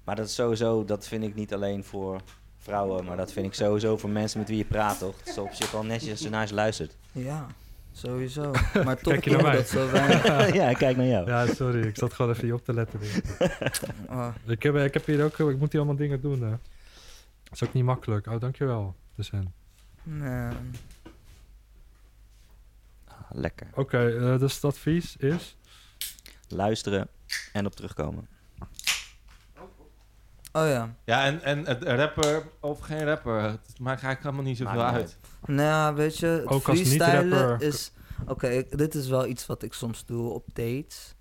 Maar dat is sowieso, dat vind ik niet alleen voor vrouwen, maar dat vind ik sowieso voor mensen met wie je praat, toch? Het is op zich wel netjes als je naar ze luistert. Ja, Sowieso. Maar toch Kijk je naar mij? dat zo weinig. ja, kijk naar jou. Ja, sorry. Ik zat gewoon even hier op te letten. Oh, Ik heb, ik heb hier ook... Ik moet hier allemaal dingen doen, hè. Dat is ook niet makkelijk. Oh, dankjewel. Dus en. man. Ah, lekker. Oké, eh, dus het advies is... Luisteren en op terugkomen. Oh ja. Ja, en, en het rapper of geen rapper, het maakt eigenlijk helemaal niet zoveel Maakt niet uit. Nou ja, weet je, het Ook als freestylen niet-rapper. is... Oké, ik- dit is wel iets wat ik soms doe op dates.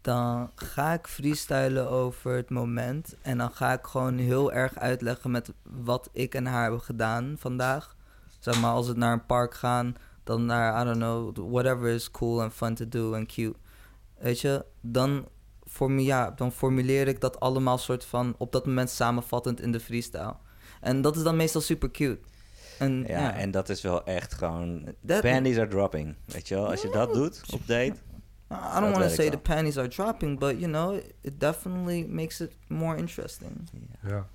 Dan ga ik freestylen over het moment. En dan ga ik gewoon heel erg uitleggen met wat ik en haar hebben gedaan vandaag. Zeg maar, als we naar een park gaan, dan naar, I don't know, whatever is cool and fun to do en cute. Weet je, dan, formu ja, dan formuleer ik dat allemaal soort van op dat moment samenvattend in de freestyle. En dat is dan meestal super cute. En, Ja, ja. en dat is wel echt gewoon... Dat- Panties are dropping. Weet je wel? Als je dat doet op date... I don't want to say the panties are dropping, but you know, it definitely makes it more interesting. Ja.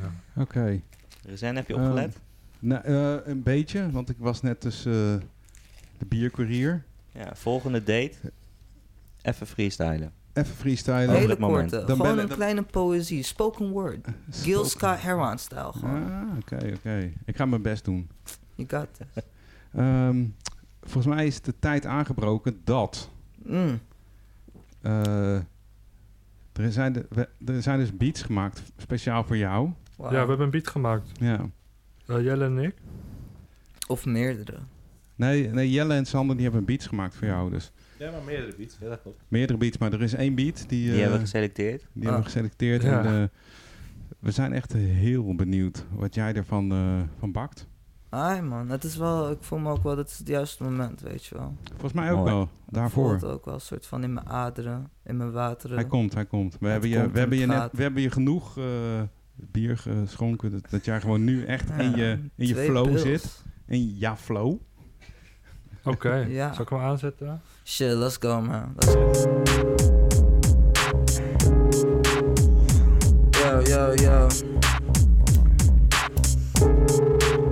ja. Oké. Rezen, heb je Ehm, opgelet? Nou, eh, een beetje, want ik was net dus eh, de biercourier. Ja, volgende date. Even freestylen. Even freestylen. Over Hele het moment. korte, Dan gewoon een dan- kleine poëzie, spoken word. Gil Spoken- Scott Heron-style gewoon. Ah, oké, oké. Ik ga mijn best doen. You got this. Ehm, volgens mij is de tijd aangebroken dat... Mm. eh, er, zijn de, we- er zijn dus beats gemaakt speciaal voor jou. Wow. ja, we hebben een beat gemaakt. Ja. Eh, Jelle en ik. Of meerdere. Nee, nee, Jelle en Sander die hebben beats gemaakt voor jou. Dus Ja, maar meerdere beats. Ja, dat klopt. meerdere beats, maar er is één beat die, Die eh, hebben we geselecteerd. die hebben we Ah. geselecteerd. Ja. En, eh, we zijn echt heel benieuwd wat jij ervan eh, van bakt. Ai man, het is wel, ik voel me ook wel, dat is het juiste moment, weet je wel. Volgens mij ook Mooi. wel, Ik voel daarvoor. het ook wel een soort van in mijn aderen, in mijn wateren. Hij komt, hij komt. We, hebben je, we, hebben en je, net, we hebben je genoeg eh, bier geschonken. Dat, dat jij gewoon nu echt Ja, in je, in je flow pils. zit. In ja flow. Oké. Ja. Zal ik hem aanzetten? Shit, let's go man. Let's go. Yo, yo, yo.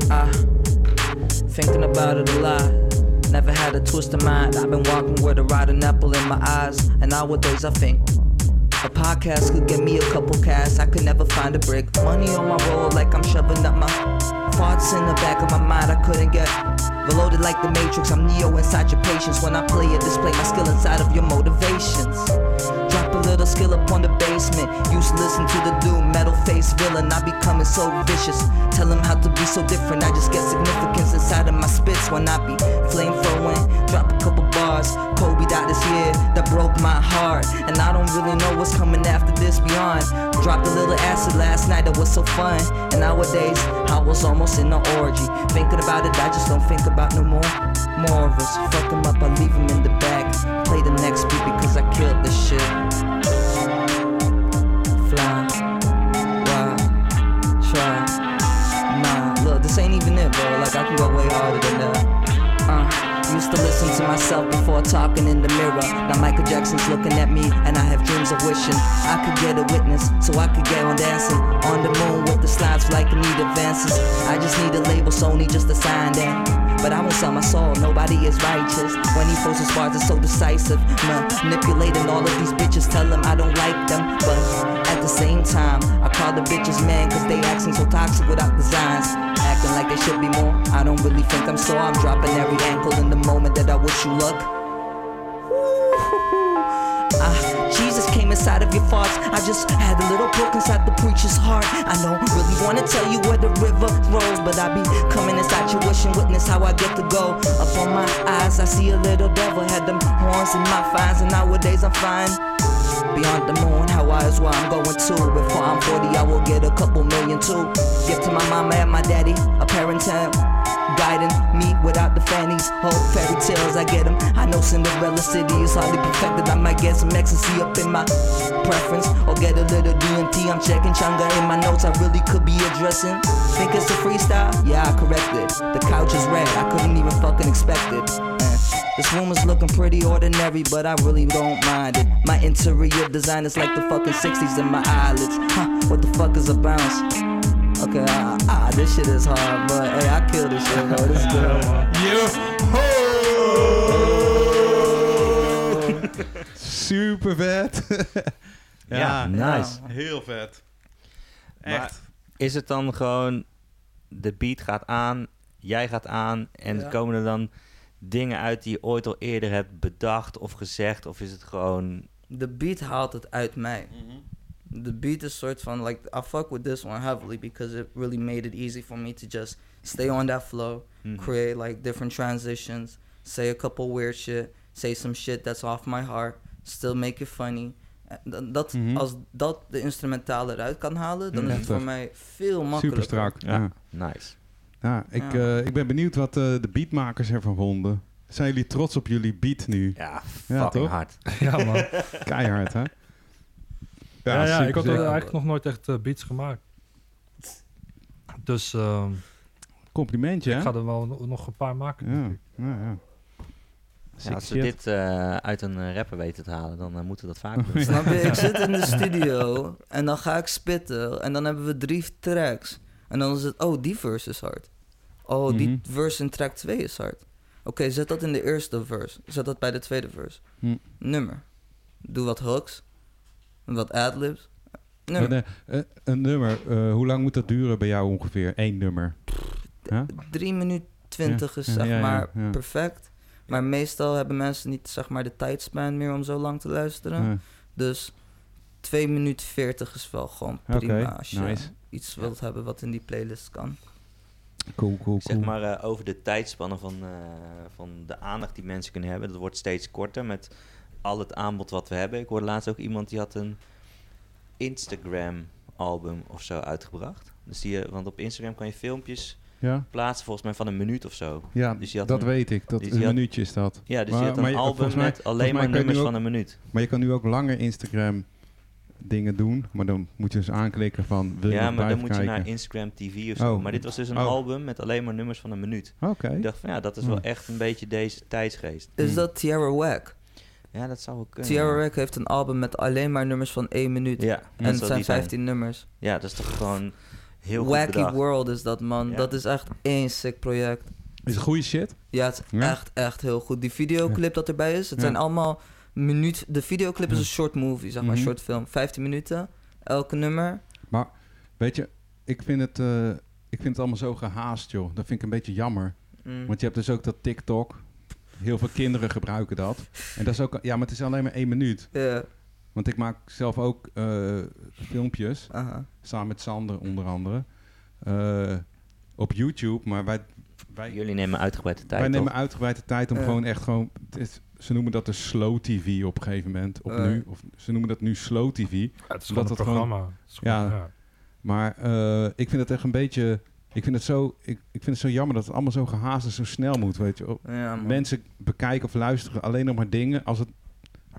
Ah, thinking about it a lot. Never had a twist of mind. I've been walking with a rotten apple in my eyes. And nowadays I think a podcast could get me a couple casts. I could never find a brick. Money on my roll like I'm shoving up my thoughts in the back of my mind. I couldn't get reloaded like the Matrix. I'm Neo inside your patience. When I play it, display my skill inside of your motivations. Drop a little skill up on the basement. Used to listen to the doom metal face villain. I becoming so vicious. Tell him how to be so different. I just get significance inside of my spits when I be flame throwing. Drop a couple bars. Kobe died this year. That broke my heart. And I don't really know what's coming after this beyond. Dropped a little acid last night. That was so fun. And nowadays, was almost in an orgy. Thinking about it, I just don't think about no more. More of us. Fuck 'em up, I leave leave 'em in the back. Play the next beat because I killed this shit. Fly, wild, try. Nah, look, this ain't even it, bro. Like I can go way harder than that. Uh, used to listen to myself before talking in the mirror. Now Michael Jackson's looking at me, and I have dreams of wishing I could get a witness, so I could get on dancing on the moon with the slides like need advances. I just need a label, Sony just to sign that. But I won't sell my soul, nobody is righteous. When he throws his bars, it's so decisive. Manipulating all of these bitches, tell them I don't like them. But at the same time, I call the bitches man, cause they acting so toxic without designs. Acting like they should be more. I don't really think I'm so. I'm dropping every ankle in the moment that I wish you luck. Inside of your thoughts. I just had a little book inside the preacher's heart. I don't really wanna tell you where the river rolls, but I be coming inside your wish witness how I get to go. Up on my eyes, I see a little devil had them horns in my fines, and nowadays I'm fine. Beyond the moon, Hawaii is where I'm going to. Before I'm 40, I will get a couple million too. Give to my mama and my daddy, a parent time. Guiding me without the fannies. Hope fairy tales, I get them. I know Cinderella City is hardly perfected. I might get some ecstasy up in my preference. Or get a little DMT. I'm checking Changa in my notes. I really could be addressing. Think it's a freestyle? Yeah, I corrected. The couch is red. I couldn't even fucking expect it. Eh. This room is looking pretty ordinary, but I really don't mind it. My interior design is like the fucking 60s in my eyelids. Huh, what the fuck is a bounce? Oké, ah, this shit is hard, but hey, I kill this shit, bro. Is good. Yo! Super vet. ja, nice. Heel vet. Echt. Maar is het dan gewoon, de beat gaat aan, jij gaat aan en komen er dan dingen uit die je ooit al eerder hebt bedacht of gezegd? Of is het gewoon... De beat haalt het uit mij. Mm. The beat is soort van like I fuck with this one heavily because it really made it easy for me to just stay on that flow, Mhm. create like different transitions, say a couple weird shit, say some shit that's off my heart, still make it funny. Dat, Mhm. Als dat de instrumentale eruit kan halen, dan Mhm. is het voor mij veel makkelijker. Super strak. Ja. Ja. Nice. Ja, ik, Ja. eh, ik ben benieuwd wat eh, de beatmakers ervan vonden. Zijn jullie trots op jullie beat nu? Ja, Ja, fucking toch? hard. Ja, man. Keihard, hè? Ja, ja, ik had sick. eigenlijk nog nooit echt eh, beats gemaakt. Dus ehm, Complimentje, ik ga er wel no- nog een paar maken. Ja, ja, ja. Als we shit. dit eh, uit een eh, rapper weten te halen, dan moeten we dat vaak doen. Snap je? Ik zit in de studio en dan ga ik spitten en dan hebben we drie tracks. En dan is het, oh, die verse is hard. Oh, die Mhm. verse in track 2 is hard. Oké, zet dat in de eerste verse. Zet dat bij de tweede verse. Hm. Nummer. Doe wat hooks. Wat adlibs. Een, Nummer. eh, een nummer, eh, hoe lang moet dat duren bij jou ongeveer? Eén nummer? Huh? 3 minuten 20 is zeg ja, ja, maar ja. perfect. Maar meestal hebben mensen niet zeg maar de tijdspan meer om zo lang te luisteren. Ja. Dus 2 minuten 40 is wel gewoon prima als je nice. iets wilt hebben wat in die playlist kan. Cool, cool, Zeg maar eh, over de tijdspannen van, eh, van de aandacht die mensen kunnen hebben. Dat wordt steeds korter met al het aanbod wat we hebben. Ik hoorde laatst ook iemand die had een Instagram album of zo uitgebracht. Dus die, eh, want op Instagram kan je filmpjes Ja, plaatsen volgens mij van een minuut of zo. ja Dus je had dat een- weet ik. Dat dus een had- minuutje is dat. Ja, dus Maar- je had een maar album mij- met alleen maar nummers ook- van een minuut. Maar je kan nu ook langer Instagram dingen doen. Maar dan moet je dus aanklikken van wil je Ja, maar dan moet je naar? Instagram TV of zo. Oh. Maar dit was dus een Oh. album met alleen maar nummers van een minuut. Oké. Ik dacht van ja, dat is wel Hmm. echt een beetje deze tijdsgeest. Is Hmm. dat Tierra Whack? Ja, dat zou wel kunnen. Tierra. Whack heeft een album met alleen maar nummers van 1 minuut. Ja, en het zijn die zijn. 15 nummers. Ja, dat is toch gewoon heel goed Wacky bedacht. World is dat, man. Ja. Dat is echt één sick project. Is het goede shit? Ja, het is Ja? echt, echt heel goed. Die videoclip dat erbij is, het Ja. zijn allemaal minuut. De videoclip is een short movie, zeg maar, Mhm. short film. 15 minuten, elke nummer. Maar weet je, ik vind het, eh, ik vind het allemaal zo gehaast, joh. Dat vind ik een beetje jammer. Mm. Want je hebt dus ook dat TikTok. Heel veel kinderen gebruiken dat. En dat is ook, ja, maar het is alleen maar één minuut. Ja, Want ik maak zelf ook eh, filmpjes, aha. samen met Sander onder andere, eh, op YouTube. Maar wij, wij, Jullie nemen uitgebreid de tijd, wij nemen toch? uitgebreid de tijd om Ja. gewoon echt gewoon... is- ze noemen dat de slow TV op een gegeven moment. Op Eh. nu, of ze noemen dat nu slow TV. Ja, het is Omdat een programma. Gewoon- Ja. ja. Maar eh, ik vind het echt een beetje... Ik vind het, zo, ik, ik vind het zo jammer dat het allemaal zo gehaast en zo snel moet, weet je. Ja. Mensen bekijken of luisteren alleen nog maar dingen als het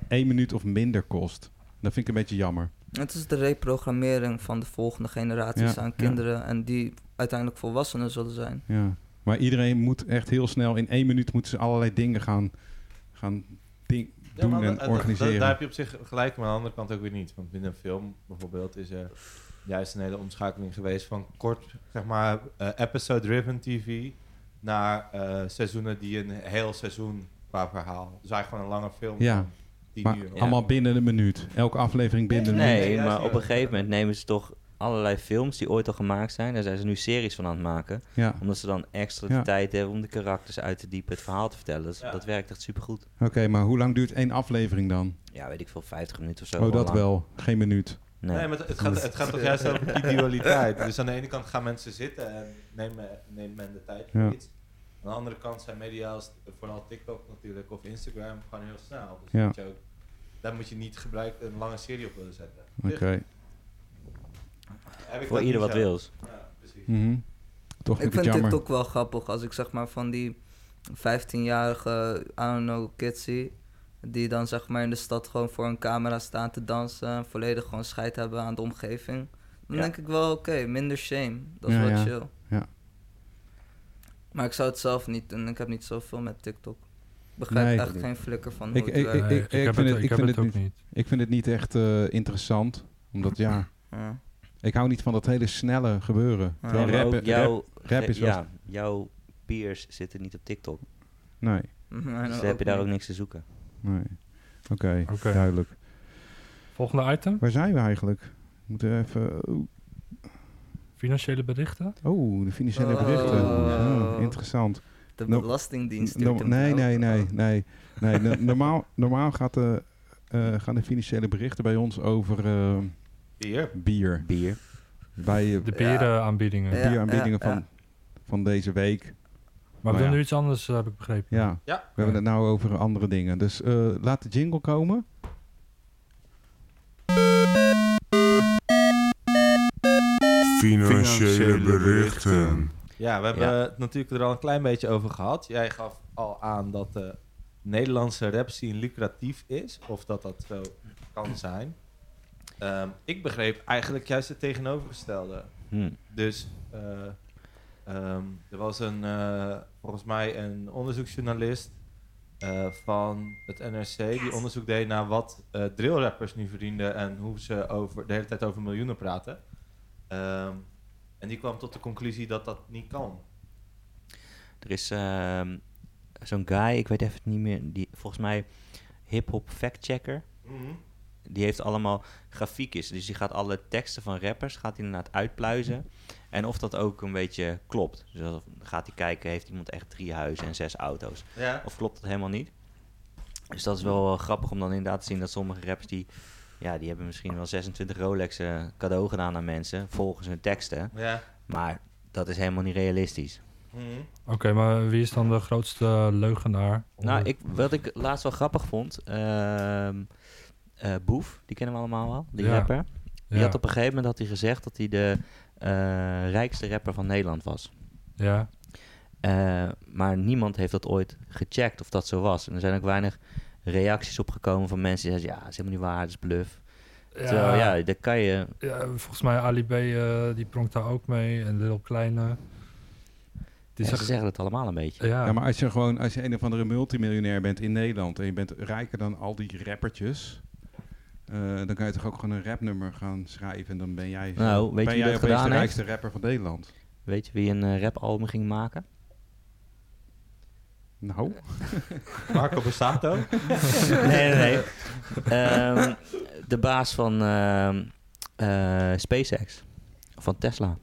één minuut of minder kost. Dat vind ik een beetje jammer. Het is de reprogrammering van de volgende generaties Ja, aan ja. kinderen. En die uiteindelijk volwassenen zullen zijn. Ja. Maar iedereen moet echt heel snel, in één minuut moeten ze allerlei dingen gaan, gaan ding, Ja, doen en organiseren. daar heb je op zich gelijk, maar aan de andere kant ook weer niet. Want binnen een film bijvoorbeeld is er juist een hele omschakeling geweest van kort, zeg maar, eh, episode-driven TV naar eh, seizoenen die een heel seizoen qua verhaal. Dus eigenlijk gewoon een lange film Ja. van 10 maar uur. allemaal binnen een minuut. Elke aflevering binnen een minuut. Nee, maar op een gegeven moment nemen ze toch allerlei films die ooit al gemaakt zijn. Daar zijn ze nu series van aan het maken. Ja, Omdat ze dan extra de Ja. tijd hebben om de karakters uit te diepen, het verhaal te vertellen. Dus Ja. dat werkt echt supergoed. oké, maar hoe lang duurt één aflevering dan? Ja, weet ik veel, 50 minuten of zo. oh, dat lang. wel. Geen minuut. Nee. Nee, maar het, het gaat, het gaat toch juist over die dualiteit. Dus aan de ene kant gaan mensen zitten en nemen, neemt men de tijd voor Ja. iets. Aan de andere kant zijn media, als, vooral TikTok natuurlijk, of Instagram, gewoon heel snel. Dus Ja. moet je ook, daar moet je niet gebruik, een lange serie op willen zetten. Oké. Voor ieder wat zo. wils. Ja, precies. Mhm. Toch Ik vind ik vind het jammer. TikTok wel grappig als ik zeg maar van die 15-jarige, I don't know, kids zie. Die dan zeg maar in de stad gewoon voor een camera staan te dansen. En volledig gewoon scheid hebben aan de omgeving. Dan Ja. denk ik wel, oké, minder shame. Dat is Ja, wel ja. chill. Ja. Maar ik zou het zelf niet doen. Ik heb niet zoveel met TikTok. Ik begrijp Nee. echt geen flikker van hoe Ik- het ik-. Nee, ik vind het, het- ik ik heb vind het het ook niet- niet. Ik vind het niet echt eh, interessant. Omdat ja, Ja. ik hou niet van dat hele snelle gebeuren. Ja, Terwijl Nee, rap, jouw, rap, rap is wel... ja, jouw peers zitten niet op TikTok. Nee, I Dus heb je daar ook niks te zoeken. Nee. Oké, duidelijk. Volgende item. Waar zijn we eigenlijk? We moeten even... oeh. Financiële berichten. Oh, de financiële Oh. berichten. Oh, interessant. De No- Belastingdienst No- nee, nee, nee, Oh. nee. nee no- normaal normaal gaat de, eh, gaan de financiële berichten bij ons over eh, Hier. bier. Bier. Bij De berenaanbiedingen. Ja. bieraanbiedingen ja, van, ja. van deze week. Maar we Nou doen ja. nu iets anders, eh, heb ik begrepen. Ja, Ja. we hebben het nou over andere dingen. Dus eh, laat de jingle komen. Financiële berichten. Ja, we hebben Ja. het natuurlijk er al een klein beetje over gehad. Jij gaf al aan dat de Nederlandse rap scene lucratief is. Of dat dat zo kan zijn. Ehm, ik begreep eigenlijk juist het tegenovergestelde. Hm. Dus eh, ehm, er was een, eh, volgens mij een onderzoeksjournalist eh, van het NRC die onderzoek deed naar wat eh drillrappers nu verdienden en hoe ze over, de hele tijd over miljoenen praten. Ehm, en die kwam tot de conclusie dat dat niet kan. Er is ehm, zo'n guy, ik weet even niet meer, die volgens mij hip-hop fact-checker. Die heeft allemaal grafiekjes. Dus die gaat alle teksten van rappers gaat hij inderdaad uitpluizen. En of dat ook een beetje klopt. Dus dan gaat hij kijken, heeft iemand echt drie huizen en zes auto's? Ja. Of klopt dat helemaal niet? Dus dat is wel eh, grappig om dan inderdaad te zien dat sommige rappers die... Ja, die hebben misschien wel 26 Rolexen cadeau gedaan aan mensen, volgens hun teksten. Ja. Maar dat is helemaal niet realistisch. Mhm. Oké, maar wie is dan de grootste leugenaar? Nou, ik, wat ik laatst wel grappig vond... ehm eh, Boef, die kennen we allemaal wel, die Ja. rapper. Die Ja. had op een gegeven moment had hij gezegd dat hij de rijkste rapper van Nederland was. Ja. Eh, maar niemand heeft dat ooit gecheckt of dat zo was. En er zijn ook weinig reacties op gekomen van mensen die zeggen... ja, dat is helemaal niet waar, dat is bluff. Terwijl, ja, dat kan je... Ja, volgens mij Ali B, eh, die pronkt daar ook mee. En Lil Kleine. Die Ja, ze zeggen het allemaal een beetje. ja, Ja, maar als je gewoon, als je een of andere multimiljonair bent in Nederland en je bent rijker dan al die rappertjes, eh, dan kan je toch ook gewoon een rapnummer gaan schrijven en dan ben jij, Nou, weet je ben wie jij opeens de rijkste rapper van Nederland. Weet je wie een eh, rapalbum ging maken? Nou, Marco Borsato. nee, nee, nee. Ehm, de baas van ehm, eh, SpaceX. Van Tesla.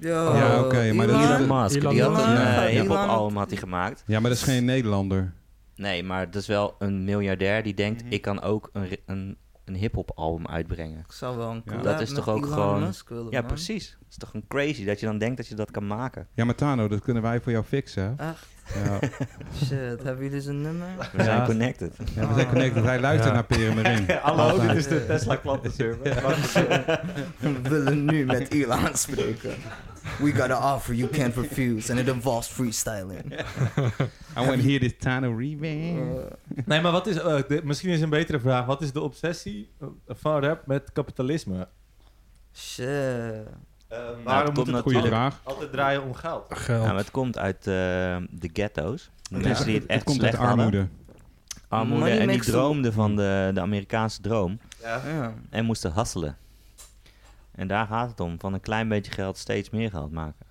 Yo, Ja, oké, maar Elon? Elon Musk. Elon die had een had- album had hij gemaakt. ja, maar dat is geen Nederlander. Nee, maar dat is wel een miljardair die denkt... Mhm. ik kan ook een, een, een hip-hop album uitbrengen. Ik zou wel een Ja. Dat is met toch ook Elon gewoon- Musk willen, Ja, man. precies. Het is toch een crazy dat je dan denkt dat je dat kan maken. Ja, maar Tano, dat kunnen wij voor jou fixen. Echt? Ja, Shit, hebben jullie zijn nummer? We zijn connected. ja we zijn connected. Hij luistert Ja. naar Peremerin. Hallo, dit is de Tesla klantenservice. We willen nu met Elon spreken. We got an offer you can't refuse and it involves freestyling. I want to hear this Tano revamp. Nee, maar wat is, eh, de- misschien is een betere vraag. Wat is de obsessie eh, van rap met kapitalisme? Shit. Nou, waarom het moet komt het altijd, vraag. altijd draaien om geld? geld. Nou, het komt uit eh, de ghetto's. De Ja. mensen die het Het echt komt uit hadden. armoede. Armoede. Money En die droomden van de, de Amerikaanse droom. Ja. Ja. En moesten hasselen. En daar gaat het om. Van een klein beetje geld steeds meer geld maken.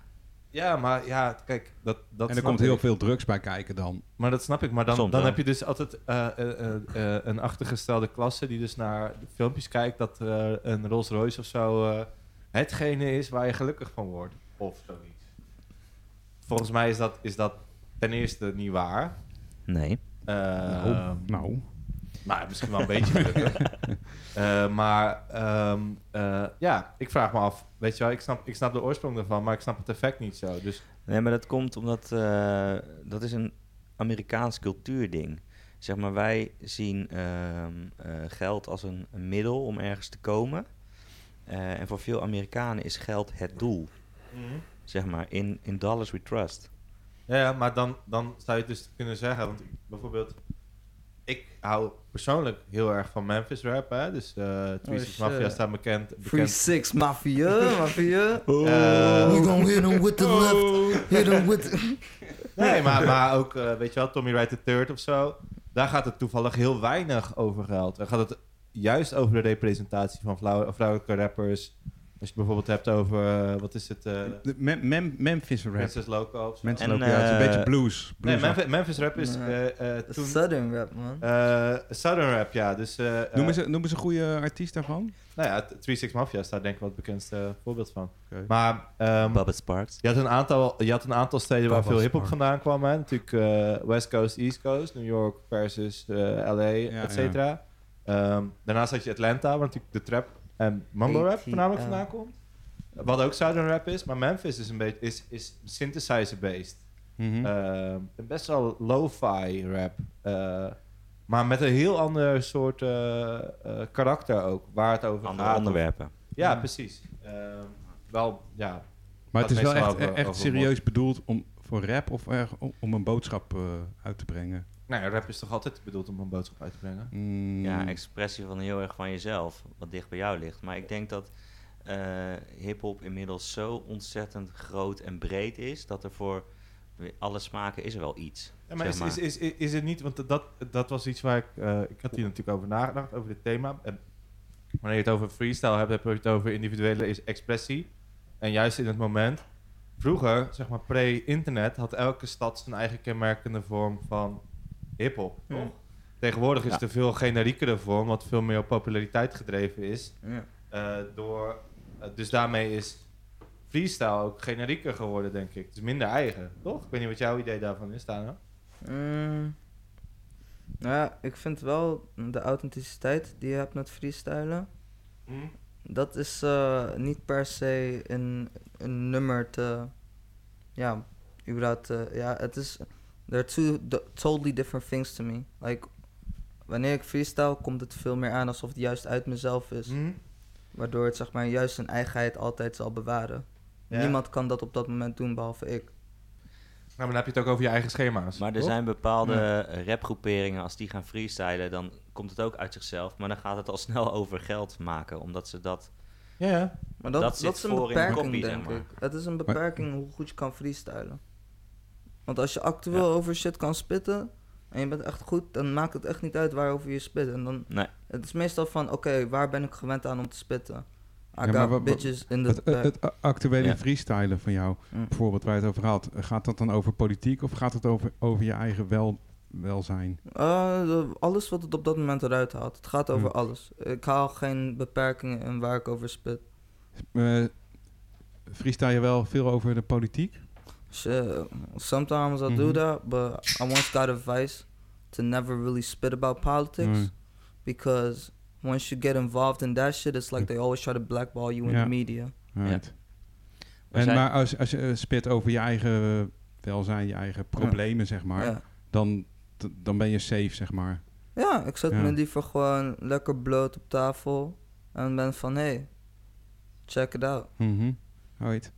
ja, maar ja, kijk, dat, dat En er komt ik. heel veel drugs bij kijken dan. Maar dat snap ik. Maar dan, Soms dan heb je dus altijd eh, eh, eh, een achtergestelde klasse die dus naar de filmpjes kijkt dat eh, een Rolls Royce of zo eh, hetgene is waar je gelukkig van wordt. Of zoiets. Volgens mij is dat, is dat ten eerste niet waar. Nee. Eh, nou, nou. Maar misschien wel een beetje gelukkig. Eh, maar ehm, eh, ja, ik vraag me af. Weet je wel, ik snap, ik snap de oorsprong ervan, maar ik snap het effect niet zo. Dus Nee, maar dat komt omdat... eh, dat is een Amerikaans cultuurding. Zeg maar, wij zien ehm, eh, geld als een, een middel om ergens te komen. Eh, en voor veel Amerikanen is geld het doel. Zeg maar, in, in dollars we trust. Ja, ja, maar dan, dan zou je dus kunnen zeggen, want bijvoorbeeld, ik hou persoonlijk heel erg van Memphis rap, hè? Dus eh Three Six shit. Mafia staat bekend. Bekend Six Mafia, Mafia. Eh, We gonna hit him with the left, hit him with the... nee, maar, maar ook, eh, weet je wel, Tommy Wright the Third of zo. Daar gaat het toevallig heel weinig over geld. Dan gaat het juist over de representatie van vrouw- vrouwelijke rappers. Als je het bijvoorbeeld hebt over, eh, wat is het, eh De Mem- Mem- Memphis rap. Princess Loco of zo. Mensen En, lopen, ja, het is een eh, beetje blues. Nee, Memphis, Memphis rap is toen... Southern rap, man. eh, Southern rap, ja. Dus, eh, Noem eens, eh, een- goede artiest daarvan. nou ja, 36 Mafia is daar denk ik wel het bekendste voorbeeld van. Oké. Maar ehm, Bubba Sparks. je, had een aantal, je had een aantal steden waar veel hip-hop vandaan kwam. Hè? Natuurlijk West Coast, East Coast, New York versus eh, LA, Ja, et cetera. Ehm, daarnaast had je Atlanta, waar natuurlijk de trap en mumble rap ATL. voornamelijk vandaan komt. Wat ook Southern rap is, maar Memphis is een beetje is, is synthesizer-based. Mhm. Ehm, best wel lo-fi rap. eh, maar met een heel ander soort eh, eh, karakter ook, waar het over Andere gaat. onderwerpen. Ja, precies. Ehm, wel, ja. maar het is wel echt, over- echt over serieus bedoeld om, voor rap of om, om een boodschap eh, uit te brengen. Nou ja, rap is toch altijd bedoeld om een boodschap uit te brengen? Mm, Ja, expressie van heel erg van jezelf, wat dicht bij jou ligt. Maar ik denk dat eh hip-hop inmiddels zo ontzettend groot en breed is dat er voor alle smaken is er wel iets. Ja, maar, zeg is, maar. Is, is, is, is het niet, want dat, dat was iets waar ik, eh, ik had hier natuurlijk over nagedacht, over dit thema. En wanneer je het over freestyle hebt, heb je het over individuele is- expressie. En juist in het moment, vroeger, zeg maar pre-internet, had elke stad zijn eigen kenmerkende vorm van hip-hop. Ja. toch? Tegenwoordig is Ja. het een veel generiekere vorm, wat veel meer op populariteit gedreven is. Ja. Eh, door, eh, dus daarmee is freestyle ook generieker geworden, denk ik. Het is minder eigen, toch? Ik weet niet wat jouw idee daarvan is, Tano. Mm. Nou ja, ik vind wel de authenticiteit die je hebt met freestylen. Dat is eh, niet per se een, een nummer te. Ja, überhaupt. te- ja, het is. They're two d- totally different things to me. Like, wanneer ik freestyle, komt het veel meer aan alsof het juist uit mezelf is. Mhm. Waardoor het zeg maar juist zijn eigenheid altijd zal bewaren. Ja. Niemand kan dat op dat moment doen behalve ik. Nou, maar dan heb je het ook over je eigen schema's. Maar er toch? zijn bepaalde rapgroeperingen, als die gaan freestylen, dan komt het ook uit zichzelf. Maar dan gaat het al snel over geld maken, omdat ze dat... Ja, ja. Maar dat, Dat dat, zit is een voor in de beperking, kopie, zeg denk maar. ik. Het is een beperking hoe goed je kan freestylen. Want als je actueel over shit kan spitten en je bent echt goed, dan maakt het echt niet uit waarover je spit. En dan, Nee. het is meestal van, oké, waar ben ik gewend aan om te spitten? I Ja, maar bitches in the Het, back. het, het actuele Ja. freestylen van jou, Mm. bijvoorbeeld waar je het over had, gaat dat dan over politiek of gaat het over, over je eigen wel, welzijn? Eh, alles wat het op dat moment eruit haalt. Het gaat over Hm. alles. Ik haal geen beperkingen in waar ik over spit. Eh freestyle je wel veel over de politiek? Shit, sometimes I do Mhm. that, but I once got advice to never really spit about politics Mm. because once you get involved in that shit, it's like they always try to blackball you in Ja. the media. Right. En maar als, als je eh, spit over je eigen welzijn, je eigen problemen, zeg maar, Ja. dan, dan ben je safe, zeg maar. ja, ik zet Ja. me liever gewoon lekker bloot op tafel en ben van hey, check it out. Mhm. Right.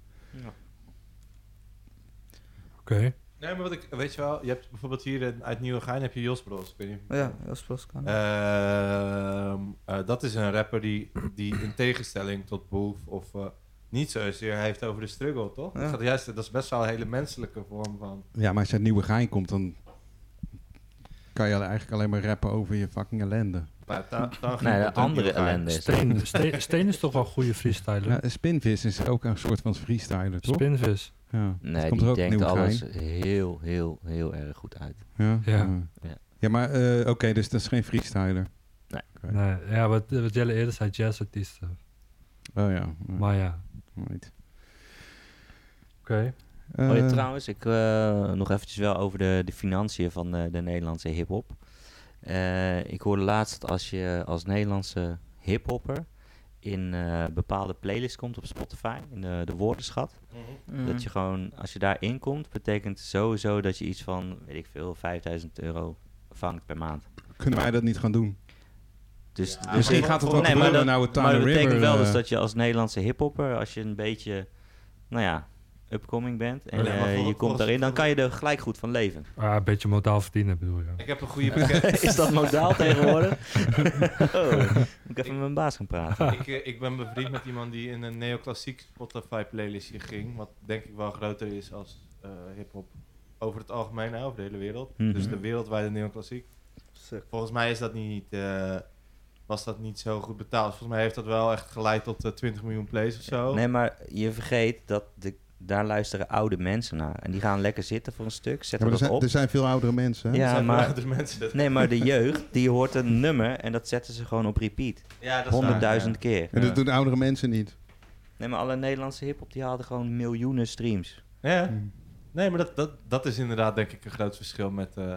Oké. Nee, maar wat ik, weet je wel, je hebt bijvoorbeeld hier in, uit Nieuwegein heb je Jos Bros. Ik weet niet. Ja, heel spros kan. Ehm, eh, dat is een rapper die, die in tegenstelling tot Boef of eh, niet zozeer heeft over de struggle, toch? Ja. Dat, gaat juist, dat is best wel een hele menselijke vorm van... Ja, maar als je uit Nieuwe Gein komt, dan kan je eigenlijk alleen maar rappen over je fucking ellende. Dan Nee, de komt andere ellende is... Steen, Steen, Steen is toch wel een goede freestyler? Ja, spinvis is ook een soort van freestyler, toch? Spinvis. Ja. Nee, komt er die ook denkt alles heel, heel, heel erg goed uit. Ja, Ja. Ja. ja maar eh, oké, dus dat is geen freestyler. Nee. Nee, ja, wat, wat Jelle eerder zei, jazzartiesten. Oh ja. ja. Maar ja, Right. oké. oh ja, trouwens, ik eh, nog eventjes wel over de, de financiën van de, de Nederlandse hip-hop. Eh, ik hoorde laatst dat als je als Nederlandse hip-hopper in eh, bepaalde playlists komt op Spotify, in de, de woordenschat, Mm. dat je gewoon, als je daarin komt, betekent sowieso dat je iets van, weet ik veel, 5000 euro vangt per maand. Kunnen wij dat niet gaan doen? Dus, dus Misschien ik- gaat het wel nee, maar dat, nou het maar dat betekent River, wel eh, dus dat je als Nederlandse hiphopper, als je een beetje, nou ja, upcoming bent en Ja, eh, je komt daarin, dan kan je er gelijk goed van leven. Ah, een beetje modaal verdienen bedoel je. Ik heb een goede bekend... Is dat modaal tegenwoordig? oh, moet ik even met mijn baas gaan praten. ik, eh, ik ben bevriend met iemand die in een neoclassiek Spotify playlistje ging. Wat denk ik wel groter is als eh hip-hop over het algemeen, hè, over de hele wereld. Mhm. Dus de wereldwijde neoclassiek. Sick. Volgens mij is dat niet. eh, was dat niet zo goed betaald. Volgens mij heeft dat wel echt geleid tot eh, 20 miljoen plays of zo. Nee, maar je vergeet dat de, daar luisteren oude mensen naar. En die gaan lekker zitten voor een stuk, Ja, zetten maar er, dat zijn, op. er zijn veel oudere mensen. hè? Ja, Er zijn maar- veel oudere mensen. Dat... Nee, maar de jeugd, die hoort een nummer en dat zetten ze gewoon op repeat. Ja, dat is Honderdduizend ja. keer. En dat doen oudere mensen niet. Nee, maar alle Nederlandse hiphop die haalden gewoon miljoenen streams. Ja. Hmm. Nee, maar dat, dat, dat is inderdaad denk ik een groot verschil met, eh,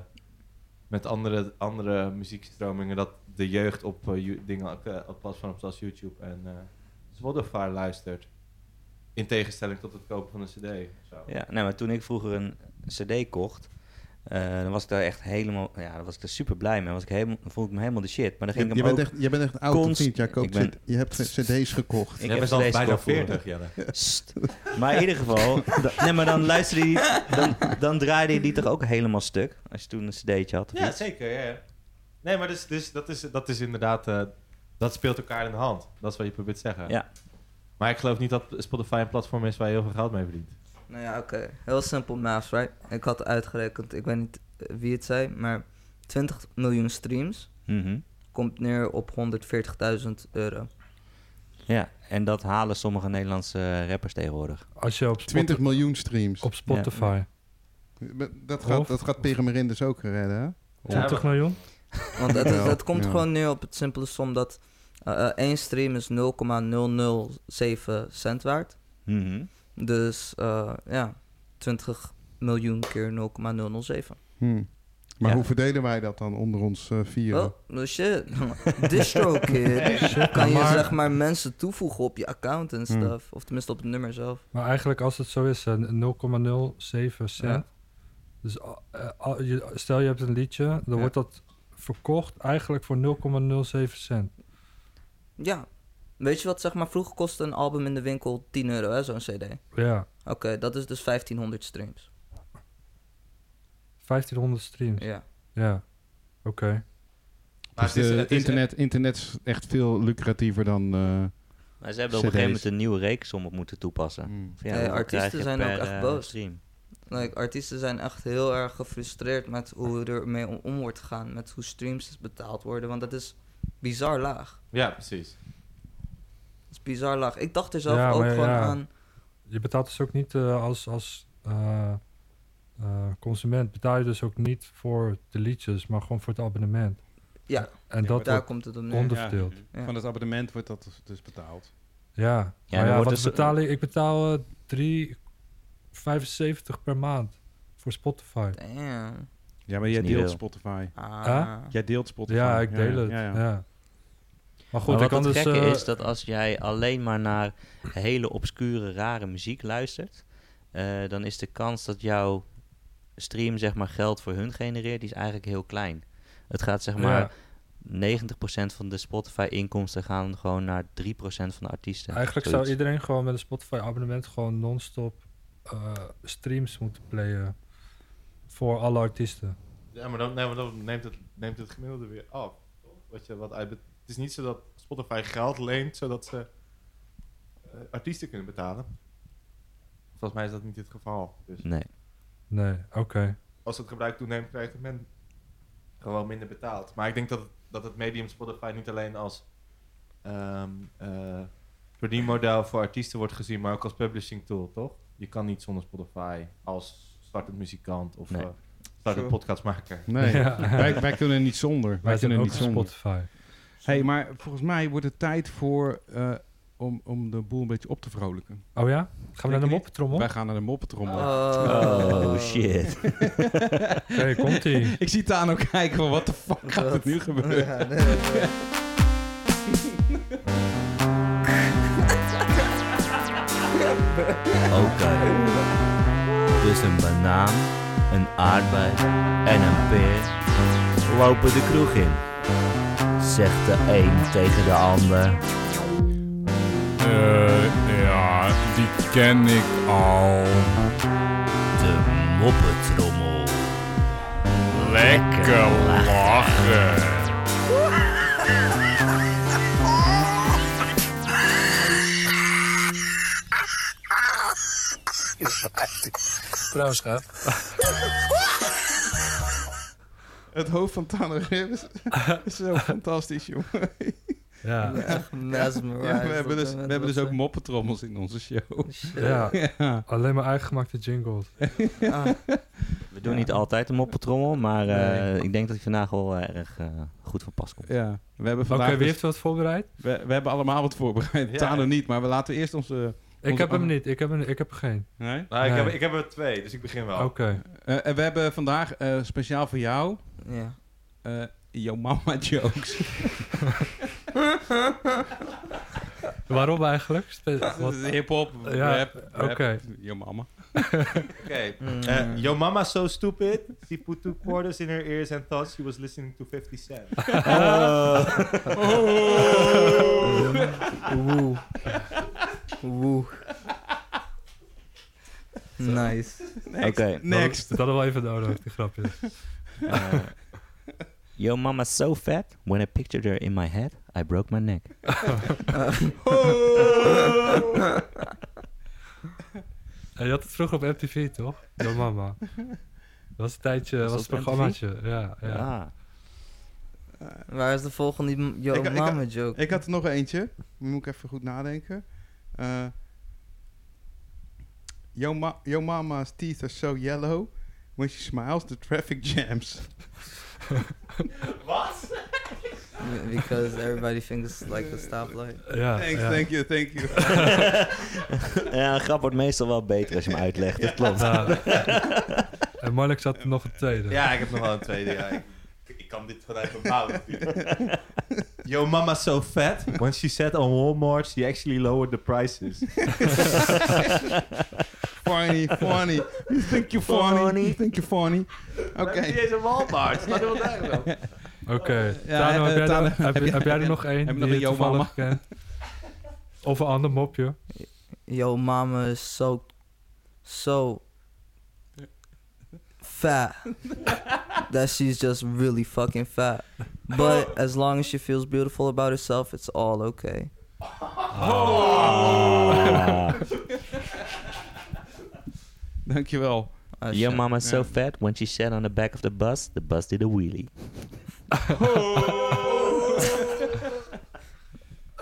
met andere, andere muziekstromingen. Dat de jeugd op eh, dingen eh, op platforms als YouTube en eh, Spotify luistert. In tegenstelling tot het kopen van een cd. Zo. Ja, nee, maar toen ik vroeger een cd kocht, eh, dan was ik daar echt helemaal, ja, dan was ik er super blij mee. Was ik helemaal, dan vond ik me helemaal de shit. Maar dan Je, ging je, ik hem bent ook... echt, je bent echt oud of const- niet? Jij koopt ben- je hebt cd's gekocht. Ik heb bent al bijna gekocht vroeger. 40, Jelle. Sst. Maar in ieder geval, da- nee, maar dan luisterde je, dan, dan draaide je die toch ook helemaal stuk, als je toen een cd'tje had. Ja, iets? zeker. Ja, ja. Nee, maar dus, dus, dat, is, dat is inderdaad... eh, dat speelt elkaar in de hand. Dat is wat je probeert te zeggen. Ja. Maar ik geloof niet dat Spotify een platform is waar je heel veel geld mee verdient. Nou ja, oké. Heel simpel maths, right? Ik had uitgerekend, ik weet niet eh, wie het zei, maar 20 miljoen streams Mhm. komt neer op 140.000 euro. Ja, en dat halen sommige Nederlandse rappers tegenwoordig. Als je op, Spoti- 20 miljoen streams. op Spotify... Dat gaat, Of- dat gaat Peremerindus ook redden, hè? 20 miljoen? Want het, het, Ja, het komt ja. gewoon neer op het simpele som dat eh, eh, één stream is 0,007 cent waard. Mhm. Dus eh, ja, 20 miljoen keer 0,007. Hmm. Maar Ja. hoe verdelen wij dat dan onder ons eh, vieren? Oh, no shit. Distro kid. kan je maar- zeg maar mensen toevoegen op je account en Hmm. stuff. Of tenminste op het nummer zelf. Maar eigenlijk als het zo is, eh, 0,07 cent. Ja. Dus al- eh, al- je- stel je hebt een liedje, dan Ja. wordt dat verkocht eigenlijk voor 0,07 cent. Ja. Weet je wat zeg maar vroeger kostte een album in de winkel 10 euro hè, zo'n cd? Ja, Oké, dat is dus 1500 streams. 1500 streams. Ja. Ja, oké. Maar Dus het is- de het is- internet, internet is echt veel lucratiever dan... eh, Maar ze hebben op een gegeven moment een nieuwe reeksom op moeten toepassen. Van, Hey, hoeveel artiesten zijn per, ook echt eh, boos. stream? Like, artiesten zijn echt heel erg gefrustreerd met hoe er mee om, om wordt gegaan. Met hoe streams betaald worden. Want dat is bizar laag. Ja, precies. Dat is bizar laag. Ik dacht er zelf Ja, ook maar gewoon ja. aan. Je betaalt dus ook niet eh, als, als eh, eh, consument, betaal je dus ook niet voor de liedjes, maar gewoon voor het abonnement. Ja, En Ja, dat daar komt het op neer. onderverdeeld. Ja. Van het abonnement wordt dat dus- dus betaald. Ja, Ja, maar ja, wat dus- betaal ik? Ik betaal eh 3,75 per maand voor Spotify. Damn. Ja, maar jij deelt. Spotify. Ah. Huh? Jij deelt Spotify. Ja, ik deel het. Ja, Ja, ja. Maar goed, maar wat kan het dus... gekke eh, is dat als jij alleen maar naar hele obscure, rare muziek luistert, eh, dan is de kans dat jouw stream zeg maar geld voor hun genereert, die is eigenlijk heel klein. Het gaat zeg maar, ja, 90% van de Spotify-inkomsten gaan gewoon naar 3% van de artiesten. eigenlijk zou iedereen gewoon met een Spotify-abonnement gewoon non-stop eh, streams moeten playen voor alle artiesten. Ja, maar dan, nee, maar dan neemt, het, neemt het gemiddelde weer af. toch? Wat je, wat uit, het is niet zo dat Spotify geld leent zodat ze eh, artiesten kunnen betalen. Volgens mij is dat niet het geval. Dus Nee. Nee, oké. als het gebruik toeneemt, krijgt men gewoon minder betaald. Maar ik denk dat het, dat het medium Spotify niet alleen als ehm eh, verdienmodel voor artiesten wordt gezien, maar ook als publishing tool, toch? Je kan niet zonder Spotify als startend muzikant of Nee. startend Zo. podcastmaker. Nee, Ja. wij, wij kunnen niet zonder. Wij, Wij zijn kunnen niet zonder. Spotify. hey, maar volgens mij wordt het tijd voor... eh, om, om de boel een beetje op te vrolijken. Oh ja? Gaan we naar de moppetrommel? Wij gaan naar de moppetrommel. Oh, shit. Oké, komt-ie. Ik zie Tano kijken van wat de fuck gaat er nu gebeuren? Ja, nee, nee. Dus een banaan, een aardbei en een peer lopen de kroeg in. Zegt de een tegen de ander. Eh, ja, die ken ik al. De moppetrommel. Lekker lachen. Trouwens. Het hoofd van Tano is zo fantastisch, jongen. Ja. Ja, we hebben dus, we hebben dus ook moppetrommels in onze show. Shit. ja, ja. alleen maar eigen gemaakte jingles. Ah, We doen niet altijd een moppetrommel, maar eh, Nee. ik denk dat ik vandaag wel eh, erg eh, goed van pas kom. ja. We hebben Oké, vandaag wie dus- heeft wat voorbereid? we, we hebben allemaal wat voorbereid. Ja. Tano niet, maar we laten eerst onze... Ik Onze- heb hem niet. Ik heb, een, ik heb er geen. Nee? Nou, ik, Nee. heb, ik heb er twee, dus ik begin wel. Oké. Eh, en we hebben vandaag eh, speciaal voor jou... ja. eh Yo Mama Jokes. Waarom eigenlijk? Wat- Hip-hop, Ja, rap, rap. oké. Yo Mama. Oké. Mm. Eh, your mama so stupid. She put two quarters in her ears and thought she was listening to 50 Cent. Woe. Woe. Nice. Oké. Next. Dat hadden we even nodig, die grapjes. Eh, Yo mama's so fat, when I pictured her in my head, I broke my neck. En je had het vroeger op MTV, toch? Yo mama. Dat was een tijdje, Was was het programmaatje. Ja, ja. Ah. Waar is de volgende Yo Ik- ik- Mama joke? Ik had er nog eentje. Moet ik even goed nadenken. Eh yo, ma yo Mama's teeth are so yellow. When she smiles, the traffic jams. Because everybody thinks it's like a stoplight. Ja, Thanks, ja. thank you, thank you. ja, een grap wordt meestal wel beter als je hem uitlegt. Dat klopt. Ja. en zat er nog een tweede. ja, ik heb nog wel een tweede. Ja. Ik, ik kan dit vanuit mijn mouw. Yo mama so fat. When she said on Walmart, she actually lowered the prices. funny, funny. You think you're funny? Funny. You think you're funny? Oké. Eens een Walmart. Staat er wel Oké. Ja, Tano, eh, heb, jij Tano, er- heb, heb je- heb jij heb er je- nog één heb je die nog een toevallig Mama? Of een ander mopje? Yo Mama is so, so fat that she's just really fucking fat. But as long as she feels beautiful about herself, it's all okay. Ah. Dankjewel. Ah, Your shit. mama's so fat, when she sat on the back of the bus, the bus did a wheelie.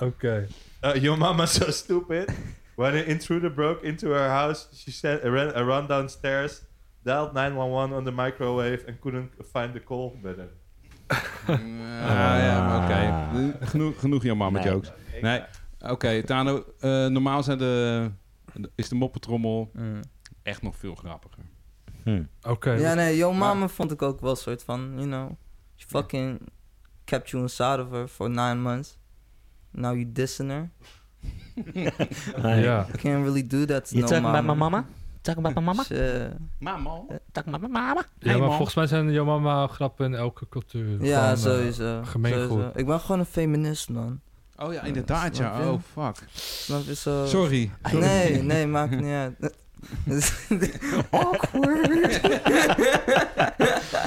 Oké. Uh, your mama so stupid. When an intruder broke into her house, she said, uh, ran, uh, ran downstairs, dialed 911 on the microwave and couldn't find the call button. Ah, ja, oké. Ah. Genoeg, genoeg Yo Mama Nee. jokes. Nee. Oké, Tano. eh, normaal zijn de, is de moppetrommel Mm. echt nog veel grappiger. Hm. Oké. Ja, nee, Yo Mama vond ik ook wel soort van, you know, she fucking kept you inside of her for nine months. Now you dissing her. Ja. I can't really do that to You no talking mama. about my mama? Talking about my mama? Shit. Mama. Talking about my mama? Ja, Hey, maar volgens mij zijn Yo mama grappen in elke cultuur. Ja, eh, sowieso. gemeengoed. sowieso. Ik ben gewoon een feminist, man. Oh ja, inderdaad ja. Oh, fuck. Snap je zo? Sorry. Nee, nee, maakt niet uit. Awkward.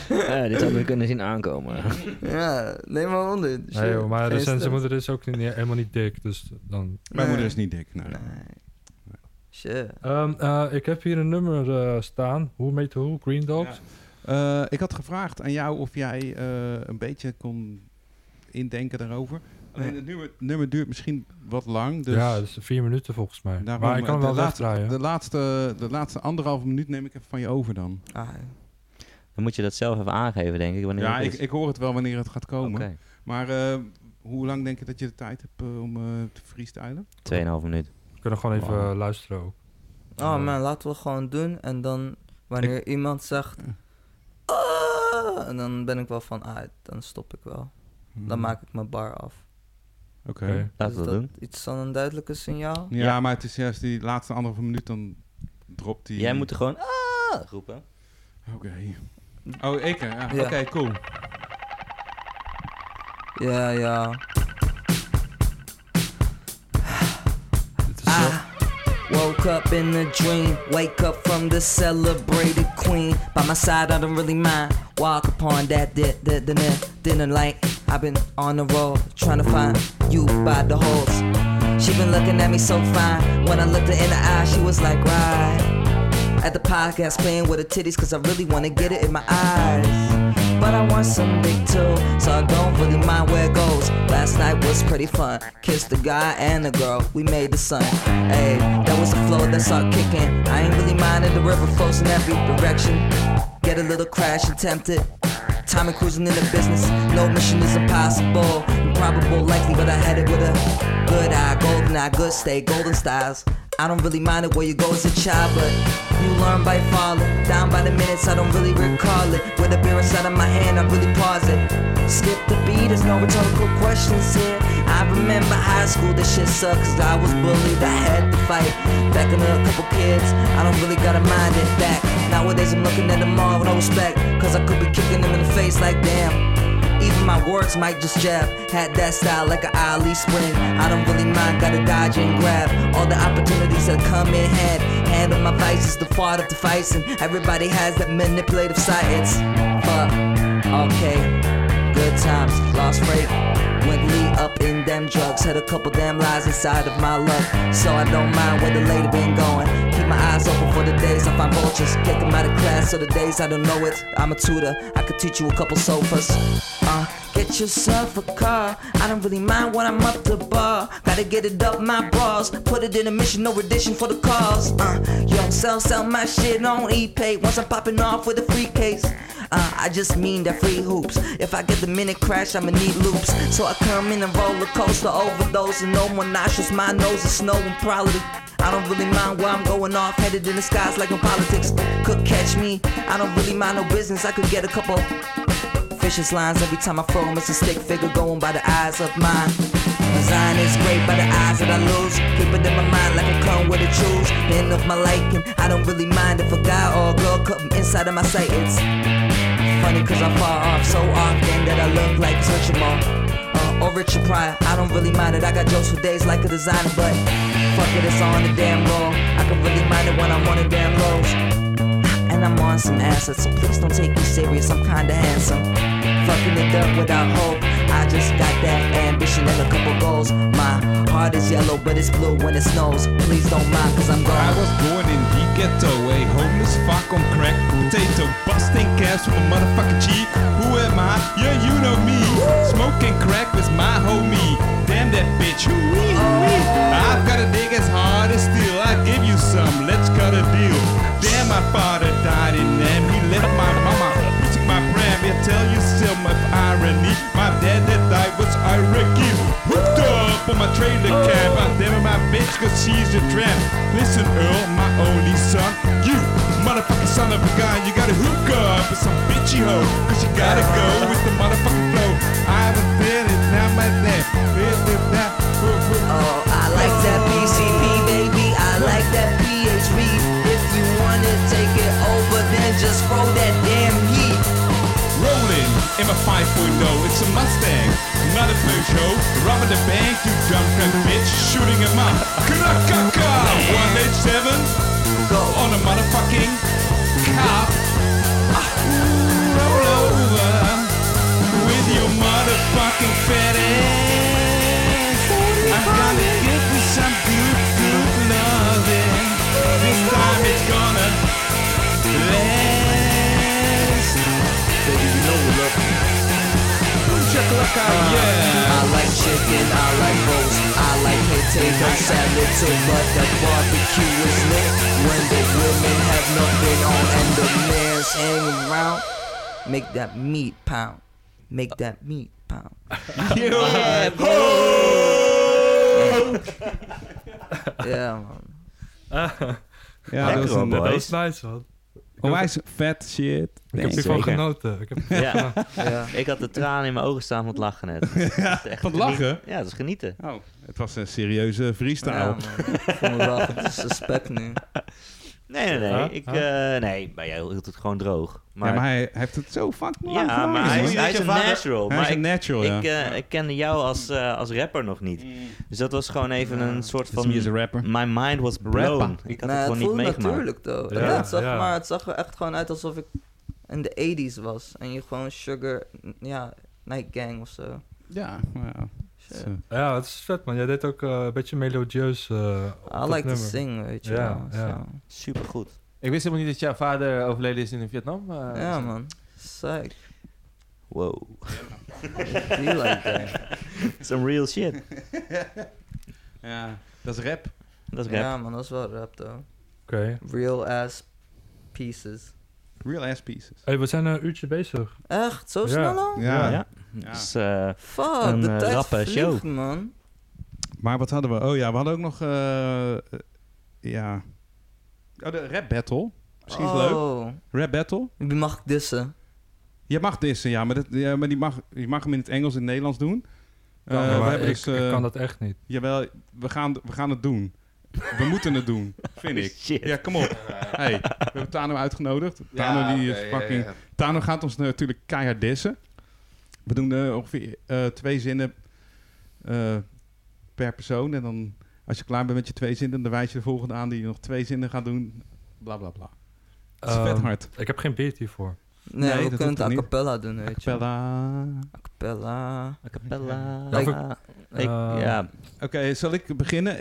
Ja, dit hadden we kunnen zien aankomen. ja, neem maar onder. Nee, joh, maar de zijn moeder is ook niet, helemaal niet dik, dus dan... Mijn moeder is niet dik. Nee. Nee. Shit. Ehm, eh, ik heb hier een nummer eh, staan. Hoe meet hoe? Green Dogs? Eh, ik had gevraagd aan jou of jij eh, een beetje kon indenken daarover. Alleen het nummer, nummer duurt misschien wat lang. Dus Ja, dat is vier minuten volgens mij. daarom, maar ik kan de wel laatste, wegdraaien. de, laatste, de laatste anderhalve minuut neem ik even van je over dan. Ah, Dan moet je dat zelf even aangeven, denk ik. Wanneer Ja, het ik, ik hoor het wel wanneer het gaat komen. Oké, Maar eh, hoe lang denk je dat je de tijd hebt eh, om eh, te freestylen? 2,5 minuut. We kunnen gewoon even eh, luisteren ook. oh man, laten we gewoon doen. En dan, wanneer iemand zegt... "Ah," en dan ben ik wel van, ah, dan stop ik wel. Dan maak ik mijn bar af. Oké. Oké. Laten is we dat doen. iets van een duidelijke signaal? Ja, maar het is juist die laatste anderhalve minuut, dan dropt die... Jij moet er gewoon ah roepen. Oké. Oh, ik hè? Ja. Ja. Oké, cool. Ja, ja. Dit is zo- Ah, woke up in a dream. Wake up from the celebrated queen. By my side, I don't really mind. Walk upon that di- di- dinner, dinner light. I've been on the road trying to find you by the holes. She been looking at me so fine. When I looked her in the eye, she was like, right. At the podcast playing with the titties cause I really wanna get it in my eyes. But I want some big too, so I don't really mind where it goes. Last night was pretty fun. Kissed the guy and the girl, we made the sun. Hey, that was the flow that started kicking. I ain't really minding the river flows in every direction. Get a little crash and tempted. Time and cruising in the business. No mission is impossible. Improbable, likely, but I had it with a good eye. Golden eye, good stay, golden styles. I don't really mind it where you go as a child, but you learn by falling. Down by the minutes, I don't really recall it. With a beer inside of my hand, I really pause it. Skip the beat, there's no rhetorical questions here. I remember high school, this shit sucked, cause I was bullied, I had to fight. Back in a couple kids, I don't really gotta mind it back. Nowadays, I'm looking at them all with no respect, cause I could be kicking them in the face like damn. Even my words might just jab. Had that style like an Ali spring. I don't really mind, gotta dodge and grab all the opportunities that come in hand. Handle my vices, the fault of the fights, and everybody has that manipulative side. It's fuck, okay. Good times, lost freight. Went lead up in them drugs. Had a couple damn lies inside of my luck. So I don't mind where the lady been going. My eyes open for the days I find vultures. Kick them out of class, so the days I don't know it. I'm a tutor, I could teach you a couple sofas. Uh, get yourself a car. I don't really mind when I'm up the bar. Gotta get it up my bras. Put it in a mission, no addition for the cause. Uh, yo, sell, sell my shit on ePay. Once I'm popping off with a free case. Uh, I just mean that free hoops. If I get the minute crash, I'ma need loops. So I come in a roller coaster overdose and no more nostrils. My nose is snow and probably. I don't really mind where I'm going off, headed in the skies like in politics. Could catch me. I don't really mind no business. I could get a couple vicious lines every time I throw 'em. It's a stick figure going by the eyes of mine. Design is great by the eyes that I lose. Keep it in my mind like a cone with a choose. End of my liking. I don't really mind if a guy or a girl come inside of my sight. It's funny cause I fall off so often that I look like such a mom. Or Richard Pryor, I don't really mind it. I got jokes for days like a designer, but fuck it, it's on the damn roll. I can really mind it when I'm on the damn lows. And I'm on some assets, so please don't take me serious. I'm kinda handsome. Fucking it up without hope. I just got that ambition and a couple goals. My heart is yellow, but it's blue when it snows. Please don't mind, cause I'm gone. I was born in the ghetto, a homeless fuck on crack potato, busting cabs with a motherfucking cheek. Who am I? Yeah, you know me. Smoking crack with my homie. Damn that bitch. I've got a dick Damn, my father died in them. He left my mama. Preaching my pram. Yeah, tell you still my irony. My dad that died was Iraqi. Hooked up on my trailer cab. I damn my bitch, cause she's a tramp. Listen, Earl, my only son. You, motherfucking son of a gun. You gotta hook up with some bitchy hoe. Cause you gotta go with the motherfucking flow. I haven't been it, now my now. Oh, I like that PCP, just throw that damn heat. Rolling in my 5.0, it's a Mustang, not a Peugeot. Robbing the bank, you dumb cunt bitch, shooting him up. Krakaka, 187, Go. on a motherfucking cop. Ah, roll over with your motherfucking fat ass. Chakalaka, yeah. I like chicken, I like roast, I like potato salad too, but the barbecue is lit when the women have nothing on and the men's hanging around. Make that meat pound. Make that meat pound. Uh, yeah, Yeah, man. Ja, Lekker dat was hoor, een boy. Dat is nice, man. Onwijs vet shit. Ik heb Thanks. hiervan genoten. Ik heb Ja, Ja. ik had de tranen in mijn ogen staan van het lachen net. Het echt Van het lachen? Ja, dat is genieten. Oh, het was een serieuze freestyle. Ja, man. Ik voel me wel disrespect nu. Nee, nee, nee. Ja? Ik, Ja? eh, nee, maar jij hield het gewoon droog. Ja, Maar, maar hij heeft het zo fucking ja, lang gemaakt. maar hij is, man. hij is een natural. Hij maar is een ik, natural, ja. ik, eh, ik kende jou als, eh, als rapper nog niet. Dus dat was gewoon even een soort van... me rapper. My mind was blown. Rapper. Ik had Nee, het het gewoon niet voelde meegemaakt. natuurlijk, though. Ja, het, zag ja. maar, het zag er echt gewoon uit alsof ik in de 80s was. En je gewoon Sugar, ja, Night Gang of zo. Ja, ja. Shit. Zo. Ja, het is vet, man. Jij deed ook eh, een beetje melodieus. eh, op I dat like to nummer. sing, weet je Ja, wel. ja. Supergoed. Ik wist helemaal niet dat jouw vader overleden is in Vietnam. eh, ja, man. Psych. Wow. Like that. Some real shit. Ja, dat is rap. Dat is rap. Ja, man, dat is wel rap, though. Oké. Real ass pieces. Real ass pieces. Hey, we zijn een uurtje bezig. Echt? Zo snel al? Ja. Ja. Dus, eh, Fuck, Een, de eh, tijd rappe vliegt, show. man. Maar wat hadden we? Oh ja, we hadden ook nog... eh, eh, ja... Oh, de rap battle. Misschien is leuk. Oh, Rap battle. wie mag ik dissen? Je mag dissen, ja, maar, dat, ja, maar die mag, je mag hem in het Engels en het Nederlands doen. Eh, Ja, we maar hebben ik, dus, ik eh, kan dat echt niet. Jawel, we gaan, we gaan het doen. We moeten het doen, vind ik. Shit. Ja, kom op. Hey, we hebben Tano uitgenodigd. Tano, Ja, die is fucking... Tano gaat ons natuurlijk keihard dissen. We doen eh, ongeveer eh, twee zinnen eh, per persoon. En dan, als je klaar bent met je twee zinnen, dan wijs je de volgende aan die nog twee zinnen gaat doen. Bla bla bla. Het is vet Ehm, hard. Ik heb geen beat hiervoor. Nee, Nee, we kunnen het a cappella doen, weet je. A cappella. A cappella. Ja, Oké, zal ik beginnen?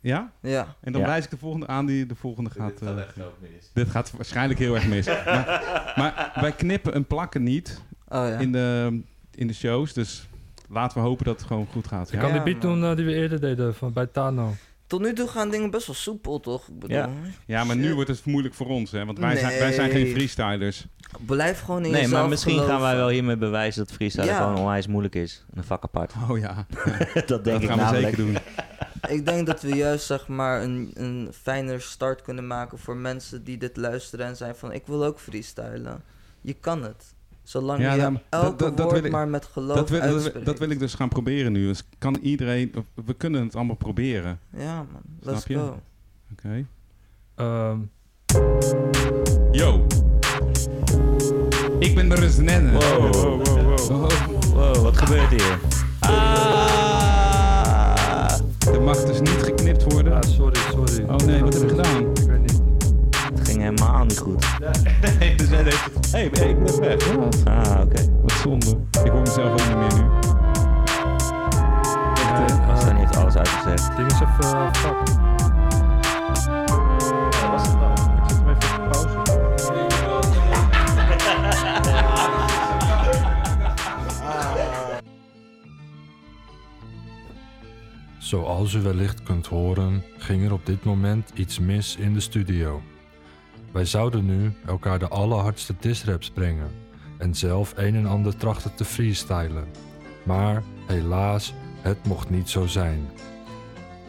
Ja? Ja. En dan Ja. wijs ik de volgende aan die de volgende gaat. Dit gaat eh, echt ook mis. dit gaat waarschijnlijk heel erg mis. maar, maar wij knippen en plakken niet Oh ja. in, de, in de shows. Dus laten we hopen dat het gewoon goed gaat. Ik Ja? kan die beat doen eh, die we eerder deden van, bij Tano. Tot nu toe gaan dingen best wel soepel, toch? Ik bedoel, Ja. ja, maar nu wordt het moeilijk voor ons. Hè? Want wij, zijn, wij zijn geen Nee. freestylers. Blijf gewoon in nee, jezelf maar misschien gaan wij wel hiermee bewijzen dat freestyle Ja. gewoon onwijs moeilijk is. Een vak apart. Oh ja, dat dat denk ik gaan we zeker doen. Ik denk dat we juist zeg maar een, een fijner start kunnen maken voor mensen die dit luisteren en zijn van ik wil ook freestylen. Je kan het. Zolang Ja, je nou, elke dat- dat woord maar met geloof Dat wil, dat, wil- uitspreekt. dat wil ik dus gaan proberen nu. Dus kan iedereen... We kunnen het allemaal proberen. Ja man, let's Snap je? go. Oké. Ehm, Yo. Ik ben de Rusnennen. Wow. wow, wow. Wow, wat gebeurt hier? Ah! Er mag dus niet geknipt worden. ah, sorry, sorry. Oh nee, wat heb je gedaan? Ik weet niet. Het ging helemaal niet goed. Nee, dus net. Hé, hey, ik ben weg. Ah, oké. Wat zonde. Ik hoor mezelf ook niet meer nu. Nee, eh, Stan heeft alles uitgezegd. ding is even uh, Zoals u wellicht kunt horen, ging er op dit moment iets mis in de studio. Wij zouden nu elkaar de allerhardste disraps brengen en zelf een en ander trachten te freestylen. Maar helaas, het mocht niet zo zijn.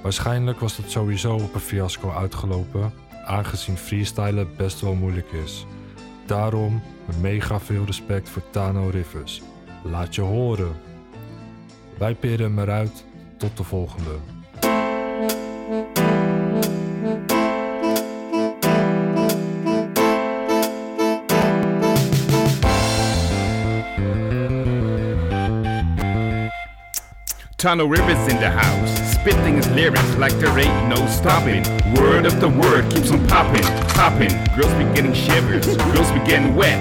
Waarschijnlijk was het sowieso op een fiasco uitgelopen, aangezien freestylen best wel moeilijk is. Daarom mega veel respect voor Tano Rivers. Laat je horen. Wij peren hem eruit. Tot de volgende. Tano Rivers in the house, spitting his lyrics like there ain't no stopping. Word after word keeps on popping, popping. Girls be getting shivers, girls be getting wet.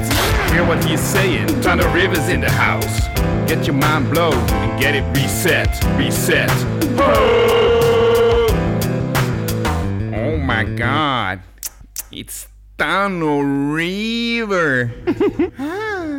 Hear what he's saying, Tunnel Rivers in the house. Get your mind blown and get it reset, reset. Oh, oh my god, it's Tunnel River. Ah.